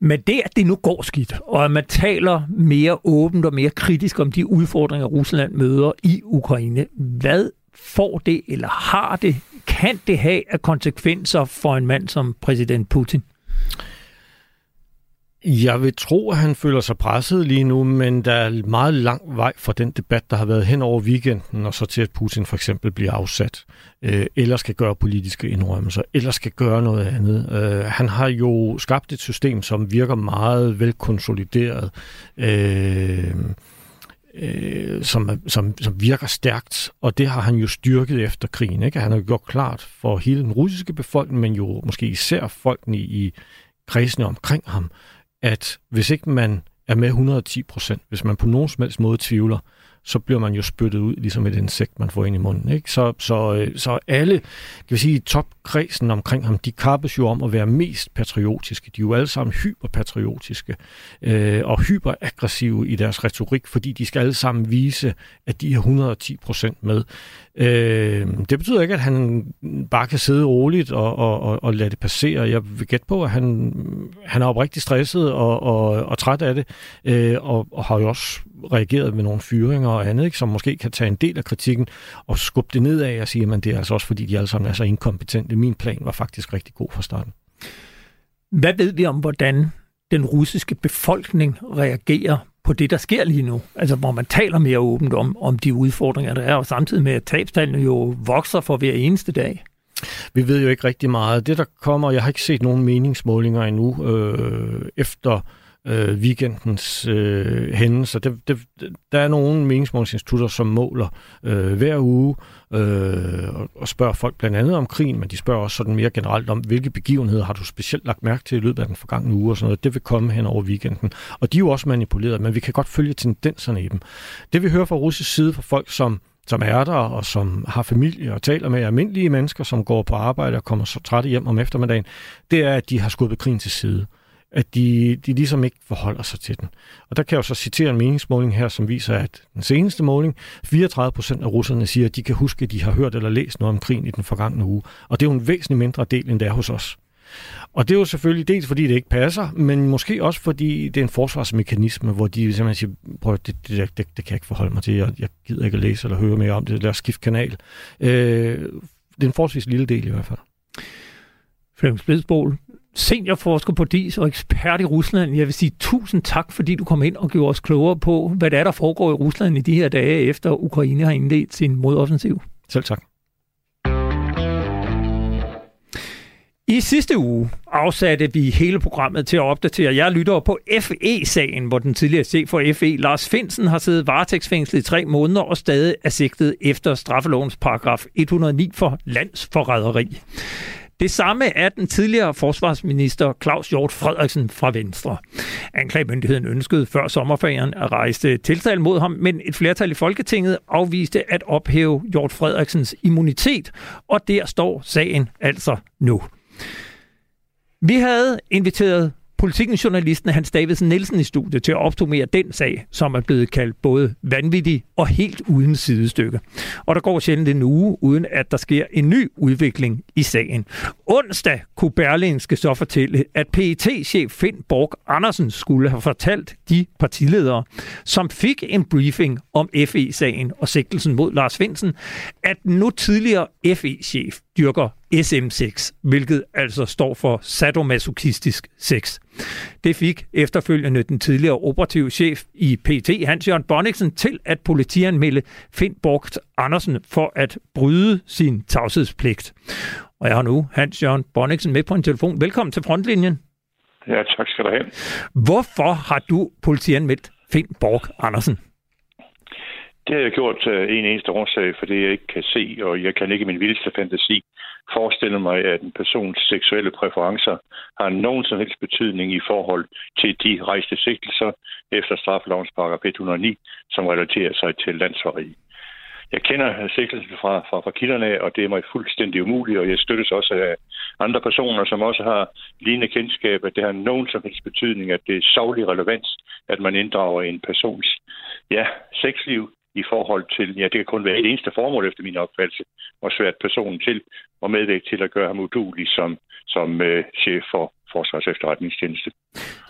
Men det, at det nu går skidt, og at man taler mere åbent og mere kritisk om de udfordringer, Rusland møder i Ukraine, hvad får det, eller har det, kan det have af konsekvenser for en mand som præsident Putin? Jeg vil tro, at han føler sig presset lige nu, men der er meget lang vej fra den debat, der har været hen over weekenden, og så til, at Putin for eksempel bliver afsat, øh, eller skal gøre politiske indrømmelser, eller skal gøre noget andet. Øh, han har jo skabt et system, som virker meget velkonsolideret, øh, øh, som, som, som virker stærkt, og det har han jo styrket efter krigen. Ikke? Han har gjort klart for hele den russiske befolkning, men jo måske især folkene i kredsene omkring ham, at hvis ikke man er med 110 procent, hvis man på nogen som helst måde tvivler, så bliver man jo spyttet ud, ligesom et insekt, man får ind i munden. Ikke? Så, så, øh, så alle, kan vi sige, topkredsen omkring ham, de kappes jo om at være mest patriotiske. De er jo alle sammen hyperpatriotiske øh, og hyperaggressive i deres retorik, fordi de skal alle sammen vise, at de er 110 procent med. Øh, det betyder ikke, at han bare kan sidde roligt og, og, og, og lade det passere. Jeg vil gætte på, at han, han er oprigtigt stresset og, og, og træt af det, øh, og, og har jo også reageret med nogle fyringer og andet, ikke, som måske kan tage en del af kritikken og skubbe det nedad og sige, at det er altså også fordi, de alle sammen er så inkompetente. Min plan var faktisk rigtig god fra starten. Hvad ved vi om, hvordan den russiske befolkning reagerer på det, der sker lige nu. Altså, hvor man taler mere åbent om, om de udfordringer, der er, og samtidig med, at tabstallene jo vokser for hver eneste dag. Vi ved jo ikke rigtig meget. Det, der kommer, jeg har ikke set nogen meningsmålinger endnu, øh, efter øh, weekendens øh, hændelser. Det, det, der er nogle meningsmålingsinstitutter, som måler øh, hver uge øh, og spørger folk blandt andet om krigen, men de spørger også sådan mere generelt om, hvilke begivenheder har du specielt lagt mærke til i løbet af den forgangne uge og sådan noget. Det vil komme hen over weekenden. Og de er jo også manipuleret, men vi kan godt følge tendenserne i dem. Det vi hører fra russisk side fra folk, som som er der, og som har familie og taler med almindelige mennesker, som går på arbejde og kommer så trætte hjem om eftermiddagen, det er, at de har skubbet krigen til side at de, de ligesom ikke forholder sig til den. Og der kan jeg jo så citere en meningsmåling her, som viser, at den seneste måling, 34 procent af russerne siger, at de kan huske, at de har hørt eller læst noget om krigen i den forgangne uge. Og det er jo en væsentlig mindre del, end det er hos os. Og det er jo selvfølgelig dels fordi det ikke passer, men måske også fordi det er en forsvarsmekanisme, hvor de simpelthen siger, prøv det, det, det, det, kan jeg ikke forholde mig til, jeg, jeg gider ikke at læse eller høre mere om det, lad os skifte kanal. Øh, det er en forholdsvis lille del i hvert fald. Flemming Splidsbol, seniorforsker på DIS og ekspert i Rusland. Jeg vil sige tusind tak, fordi du kom ind og gjorde os klogere på, hvad det er, der foregår i Rusland i de her dage, efter Ukraine har indledt sin modoffensiv. Selv tak. I sidste uge afsatte vi hele programmet til at opdatere Jeg lytter på FE-sagen, hvor den tidligere chef for FE, Lars Finsen, har siddet varetægtsfængslet i tre måneder og stadig er sigtet efter straffelovens paragraf 109 for landsforræderi. Det samme er den tidligere forsvarsminister Claus Hjort Frederiksen fra Venstre. Anklagemyndigheden ønskede før sommerferien at rejse tiltale mod ham, men et flertal i Folketinget afviste at ophæve Hjort Frederiksens immunitet, og der står sagen altså nu. Vi havde inviteret politikens journalisten Hans Davidsen Nielsen i studiet til at optomere den sag, som er blevet kaldt både vanvittig og helt uden sidestykke. Og der går sjældent en uge, uden at der sker en ny udvikling i sagen. Onsdag kunne Berlingske så fortælle, at pet chef Finn Borg Andersen skulle have fortalt de partiledere, som fik en briefing om FE-sagen og sigtelsen mod Lars Finsen, at nu tidligere FE-chef dyrker SM6, hvilket altså står for sadomasochistisk sex. Det fik efterfølgende den tidligere operative chef i PT, Hans-Jørgen Bonniksen, til at politianmelde Finn Borgt Andersen for at bryde sin tavshedspligt. Og jeg har nu Hans-Jørgen Bonniksen med på en telefon. Velkommen til Frontlinjen. Ja, tak skal du have. Hvorfor har du politianmeldt Finn Borg Andersen? Det har jeg gjort uh, en eneste årsag, fordi jeg ikke kan se, og jeg kan ikke i min vildeste fantasi forestille mig, at en persons seksuelle præferencer har nogen som helst betydning i forhold til de rejste sigtelser efter straffelovens paragraf 109, som relaterer sig til landsforrædi. Jeg kender sigtelsen fra, fra, fra kilderne af, og det er mig fuldstændig umuligt, og jeg støttes også af andre personer, som også har lignende kendskab, at det har nogen som helst betydning, at det er savlig relevans, at man inddrager en persons ja, sexliv i forhold til, ja, det kan kun være et eneste formål efter min opfattelse, at svært personen til og medvirke til at gøre ham udulig som, som øh, chef for Forsvars efterretningstjeneste.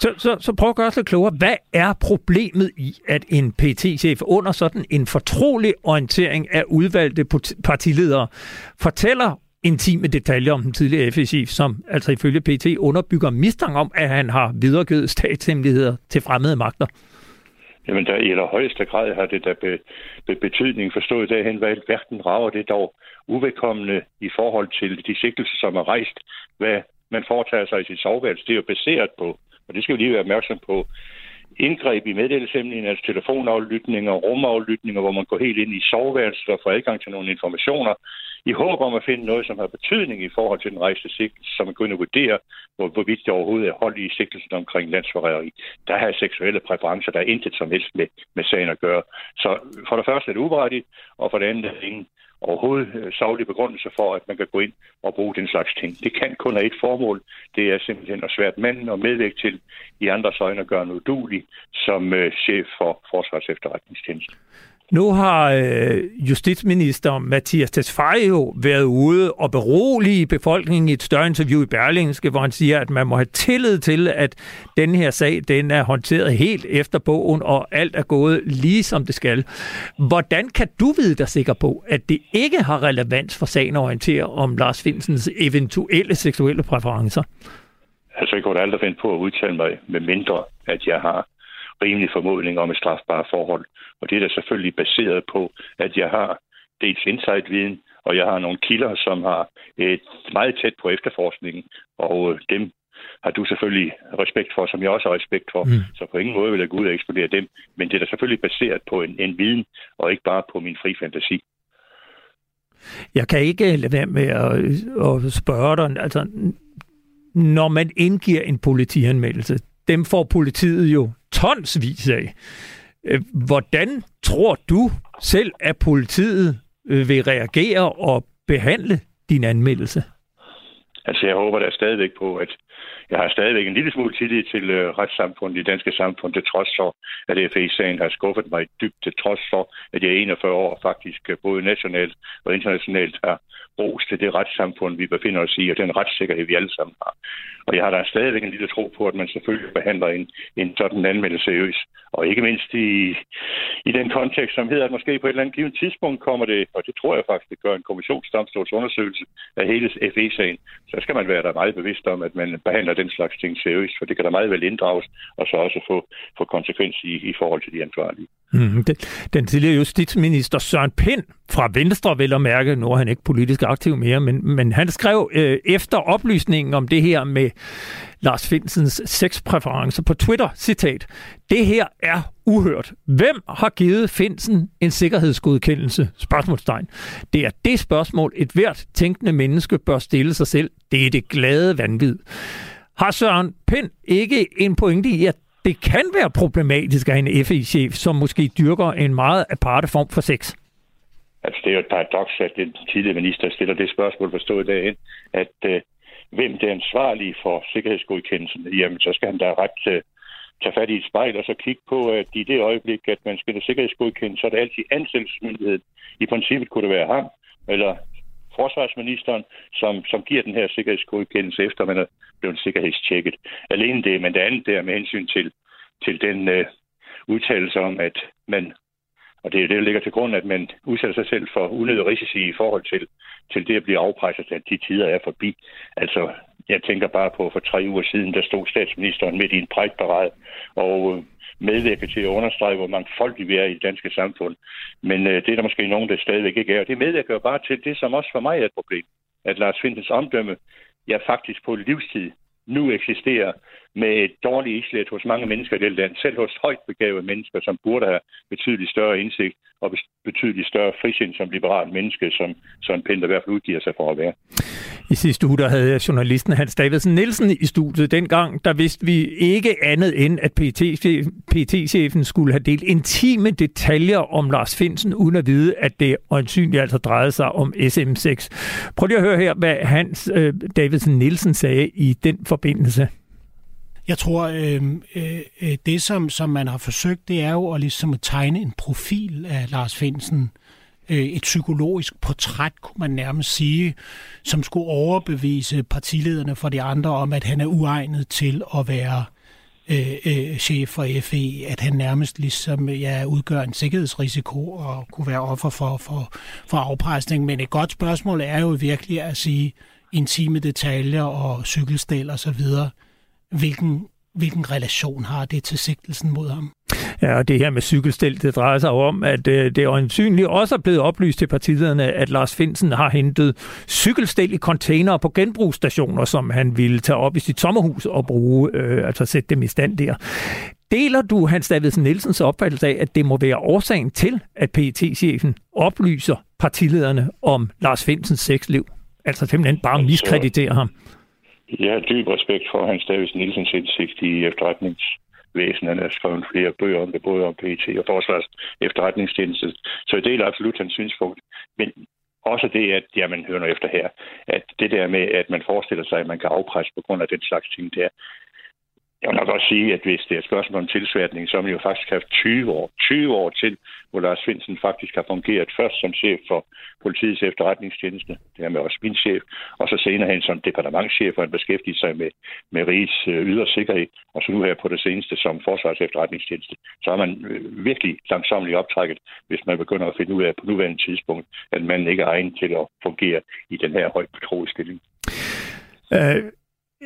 Så, så, så prøv at gøre os lidt klogere. Hvad er problemet i, at en PT-chef under sådan en fortrolig orientering af udvalgte partiledere fortæller intime detaljer om den tidligere FE-chef, som altså ifølge PT underbygger mistanke om, at han har videregivet statshemmeligheder til fremmede magter? Jamen, der i allerhøjeste grad har det da be, be, betydning forstået derhen, hvad verden rager det dog uvedkommende i forhold til de sigtelser, som er rejst, hvad man foretager sig i sit soveværelse. Det er jo baseret på, og det skal vi lige være opmærksom på, indgreb i meddelelseshemmeligheden, altså telefonaflytninger, rumaflytninger, hvor man går helt ind i soveværelset og får adgang til nogle informationer, i håb om at finde noget, som har betydning i forhold til den rejste sigtelse, som man gået ind vurdere, hvor, hvorvidt det overhovedet er hold i sigtelsen omkring landsforræderi. Der har seksuelle præferencer, der er intet som helst med, med sagen at gøre. Så for det første er det uberettigt, og for det andet er det ingen overhovedet øh, savlig begrundelse for, at man kan gå ind og bruge den slags ting. Det kan kun have et formål. Det er simpelthen at svært manden og medvægt til i andres øjne at gøre noget udulig som øh, chef for Forsvars efterretningstjeneste. Nu har øh, justitsminister Mathias Tesfaye jo været ude og berolige befolkningen i et større interview i Berlingske, hvor han siger, at man må have tillid til, at den her sag den er håndteret helt efter bogen, og alt er gået lige som det skal. Hvordan kan du vide dig sikker på, at det ikke har relevans for sagen at orientere om Lars Finsens eventuelle seksuelle præferencer? Altså, jeg kunne aldrig finde på at udtale mig, med mindre at jeg har rimelig formodning om et strafbart forhold. Og det er da selvfølgelig baseret på, at jeg har dels insight-viden, og jeg har nogle kilder, som har et meget tæt på efterforskningen, og øh, dem har du selvfølgelig respekt for, som jeg også har respekt for. Mm. Så på ingen måde vil jeg gå ud og eksplodere dem. Men det er da selvfølgelig baseret på en, en viden, og ikke bare på min fri fantasi. Jeg kan ikke lade være med at, at spørge dig, altså, når man indgiver en politianmeldelse, dem får politiet jo tonsvis af. Øh, hvordan tror du selv, at politiet øh, vil reagere og behandle din anmeldelse? Altså, jeg håber da stadigvæk på, at jeg har stadigvæk en lille smule tillid til øh, retssamfundet i det danske samfund, til trods for, at FE-sagen har skuffet mig dybt, til trods for, at jeg 41 år faktisk øh, både nationalt og internationalt har ros til det retssamfund, vi befinder os i, og den retssikkerhed, vi alle sammen har. Og jeg har da stadigvæk en lille tro på, at man selvfølgelig behandler en, en sådan anmeldelse seriøst. Og ikke mindst i, i den kontekst, som hedder, at måske på et eller andet givet tidspunkt kommer det, og det tror jeg faktisk, det gør en kommissionsdomstolsundersøgelse af hele FE-sagen, så skal man være der meget bevidst om, at man behandler den slags ting seriøst, for det kan der meget vel inddrages, og så også få, få konsekvens i, i forhold til de ansvarlige. Mm, den, den tidligere justitsminister Søren Pind fra Venstre, vil at mærke, nu er han ikke politisk aktiv mere, men, men han skrev øh, efter oplysningen om det her med Lars Finsens sexpræferencer på Twitter, citat, det her er uhørt. Hvem har givet Finsen en sikkerhedsgodkendelse? Spørgsmålstegn. Det er det spørgsmål, et hvert tænkende menneske bør stille sig selv. Det er det glade vanvid. Har Søren Pind ikke en pointe i, at det kan være problematisk af en FE-chef, som måske dyrker en meget aparte form for sex? Altså, det er jo et paradoks, at den tidligere minister stiller det spørgsmål forstået derhen, at øh, hvem det er ansvarlig for sikkerhedsgodkendelsen, jamen så skal han da ret øh, tage fat i et spejl og så kigge på, at i det øjeblik, at man skal have så er det altid ansættelsesmyndigheden. I princippet kunne det være ham, eller forsvarsministeren, som, som giver den her sikkerhedsgodkendelse, efter man er blevet sikkerhedstjekket. Alene det, men det andet der med hensyn til, til den øh, udtalelse om, at man og det er det, der ligger til grund, at man udsætter sig selv for unødige risici i forhold til, til det at blive afpresset, at de tider er forbi. Altså, jeg tænker bare på, for tre uger siden, der stod statsministeren midt i en prægtparade og øh, medvirke til at understrege, hvor mangfoldige vi er i det danske samfund. Men øh, det er der måske nogen, der stadigvæk ikke er. Og det medvirker jo bare til det, som også for mig er et problem. At Lars Findens omdømme, ja faktisk på livstid, nu eksisterer med et dårligt islet hos mange mennesker i det land, selv hos højt begavede mennesker, som burde have betydeligt større indsigt og betydeligt større frisind som liberalt menneske, som Søren Pind i hvert fald udgiver sig for at være. I sidste uge der havde jeg journalisten Hans Davidsen Nielsen i studiet. Dengang der vidste vi ikke andet end, at PT-chefen skulle have delt intime detaljer om Lars Finsen, uden at vide, at det øjensynligt altså drejede sig om SM6. Prøv lige at høre her, hvad Hans øh, Davidsen Nielsen sagde i den forbindelse. Jeg tror, øh, øh, øh, det som, som man har forsøgt, det er jo at, ligesom at tegne en profil af Lars Finsen. Øh, et psykologisk portræt, kunne man nærmest sige, som skulle overbevise partilederne for de andre om, at han er uegnet til at være øh, øh, chef for FE, at han nærmest ligesom ja, udgør en sikkerhedsrisiko og kunne være offer for, for, for afpresning. Men et godt spørgsmål er jo virkelig at sige intime detaljer og cykelstel og så videre hvilken, hvilken relation har det til sigtelsen mod ham? Ja, og det her med cykelstel, det drejer sig om, at øh, det øjensynligt også er blevet oplyst til partilederne, at Lars Finsen har hentet cykelstel i containere på genbrugsstationer, som han ville tage op i sit sommerhus og bruge, øh, altså sætte dem i stand der. Deler du Hans Davidsen Nielsens opfattelse af, at det må være årsagen til, at pt chefen oplyser partilederne om Lars Finsens sexliv? Altså simpelthen bare altså, miskreditere ham? Jeg har dyb respekt for Hans Davids Nielsens indsigt i efterretningsvæsenet. Han har skrevet flere bøger om det, både om PET og Forsvars efterretningstjeneste. Så jeg deler absolut hans synspunkt. Men også det, at, ja, man hører noget efter her, at det der med, at man forestiller sig, at man kan afpresse på grund af den slags ting der, jeg vil nok også sige, at hvis det er et spørgsmål om tilsværtning, så har man jo faktisk haft 20 år, 20 år til, hvor Lars Svendsen faktisk har fungeret først som chef for politiets efterretningstjeneste, det er med også min chef, og så senere hen som departementchef, hvor han beskæftigede sig med, med rigets øh, ydre sikkerhed, og så nu her på det seneste som forsvars efterretningstjeneste, så er man øh, virkelig langsomt optrækket, hvis man begynder at finde ud af på nuværende tidspunkt, at man ikke er egen til at fungere i den her højt betroede stilling. Øh,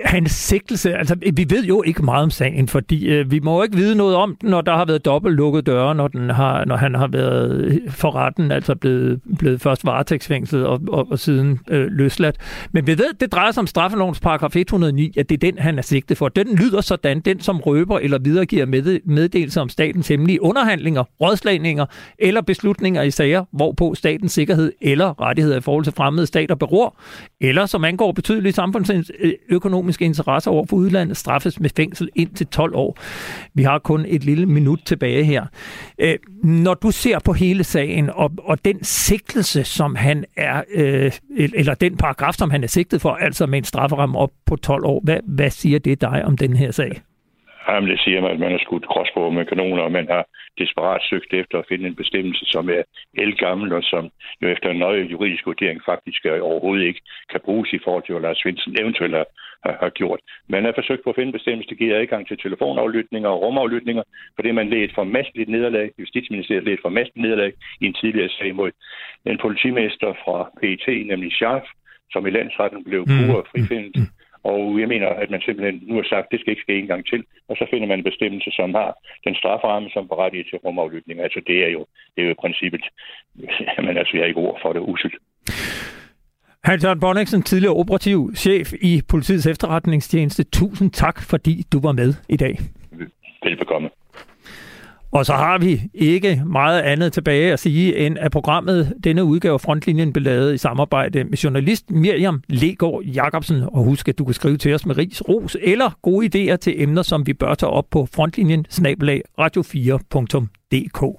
hans sigtelse, altså vi ved jo ikke meget om sagen, fordi øh, vi må jo ikke vide noget om den, når der har været dobbelt lukket døre, når, den har, når han har været øh, for retten, altså blevet, blevet først varetægtsfængslet og, og, og siden øh, løsladt. Men vi ved, det drejer sig om straffelovens paragraf 109, at det er den, han er sigtet for. Den lyder sådan, den som røber eller videregiver med, meddelelse om statens hemmelige underhandlinger, rådslagninger eller beslutninger i sager, hvorpå statens sikkerhed eller rettigheder i forhold til fremmede stater beror, eller som angår betydelige samfundsøkonomiske økonomiske interesser over for udlandet straffes med fængsel indtil 12 år. Vi har kun et lille minut tilbage her. Øh, når du ser på hele sagen, og, og den sigtelse, som han er, øh, eller den paragraf, som han er sigtet for, altså med en strafferamme op på 12 år, hvad, hvad siger det dig om den her sag? Jamen, det siger man, at man har skudt crossbow med kanoner, og man har desperat søgt efter at finde en bestemmelse, som er elgammel, og som jo efter en nøje juridisk vurdering faktisk overhovedet ikke kan bruges i forhold til, hvad Lars Svendsen eventuelt har, har gjort. Man har forsøgt på at finde en bestemmelse, der giver adgang til telefonaflytninger og rumaflytninger, fordi man led et formastligt nederlag, Justitsministeriet led et formastligt nederlag i en tidligere sag mod en politimester fra PET, nemlig Scharf, som i landsretten blev pur frifindet. Mm. Og jeg mener, at man simpelthen nu har sagt, det skal ikke ske en gang til. Og så finder man en bestemmelse, som har den strafferamme, som berettiger til rumaflytning. Altså det er jo, det er jo i princippet, men altså jeg har ikke ord for det, uselt. Hans Jørgen Bonniksen, tidligere operativ chef i politiets efterretningstjeneste. Tusind tak, fordi du var med i dag. Velbekomme. Og så har vi ikke meget andet tilbage at sige, end at programmet, denne udgave af Frontlinjen, blev lavet i samarbejde med journalist Miriam Legård Jacobsen. Og husk, at du kan skrive til os med ris, ros eller gode idéer til emner, som vi bør tage op på frontlinjen, snabelag radio4.dk.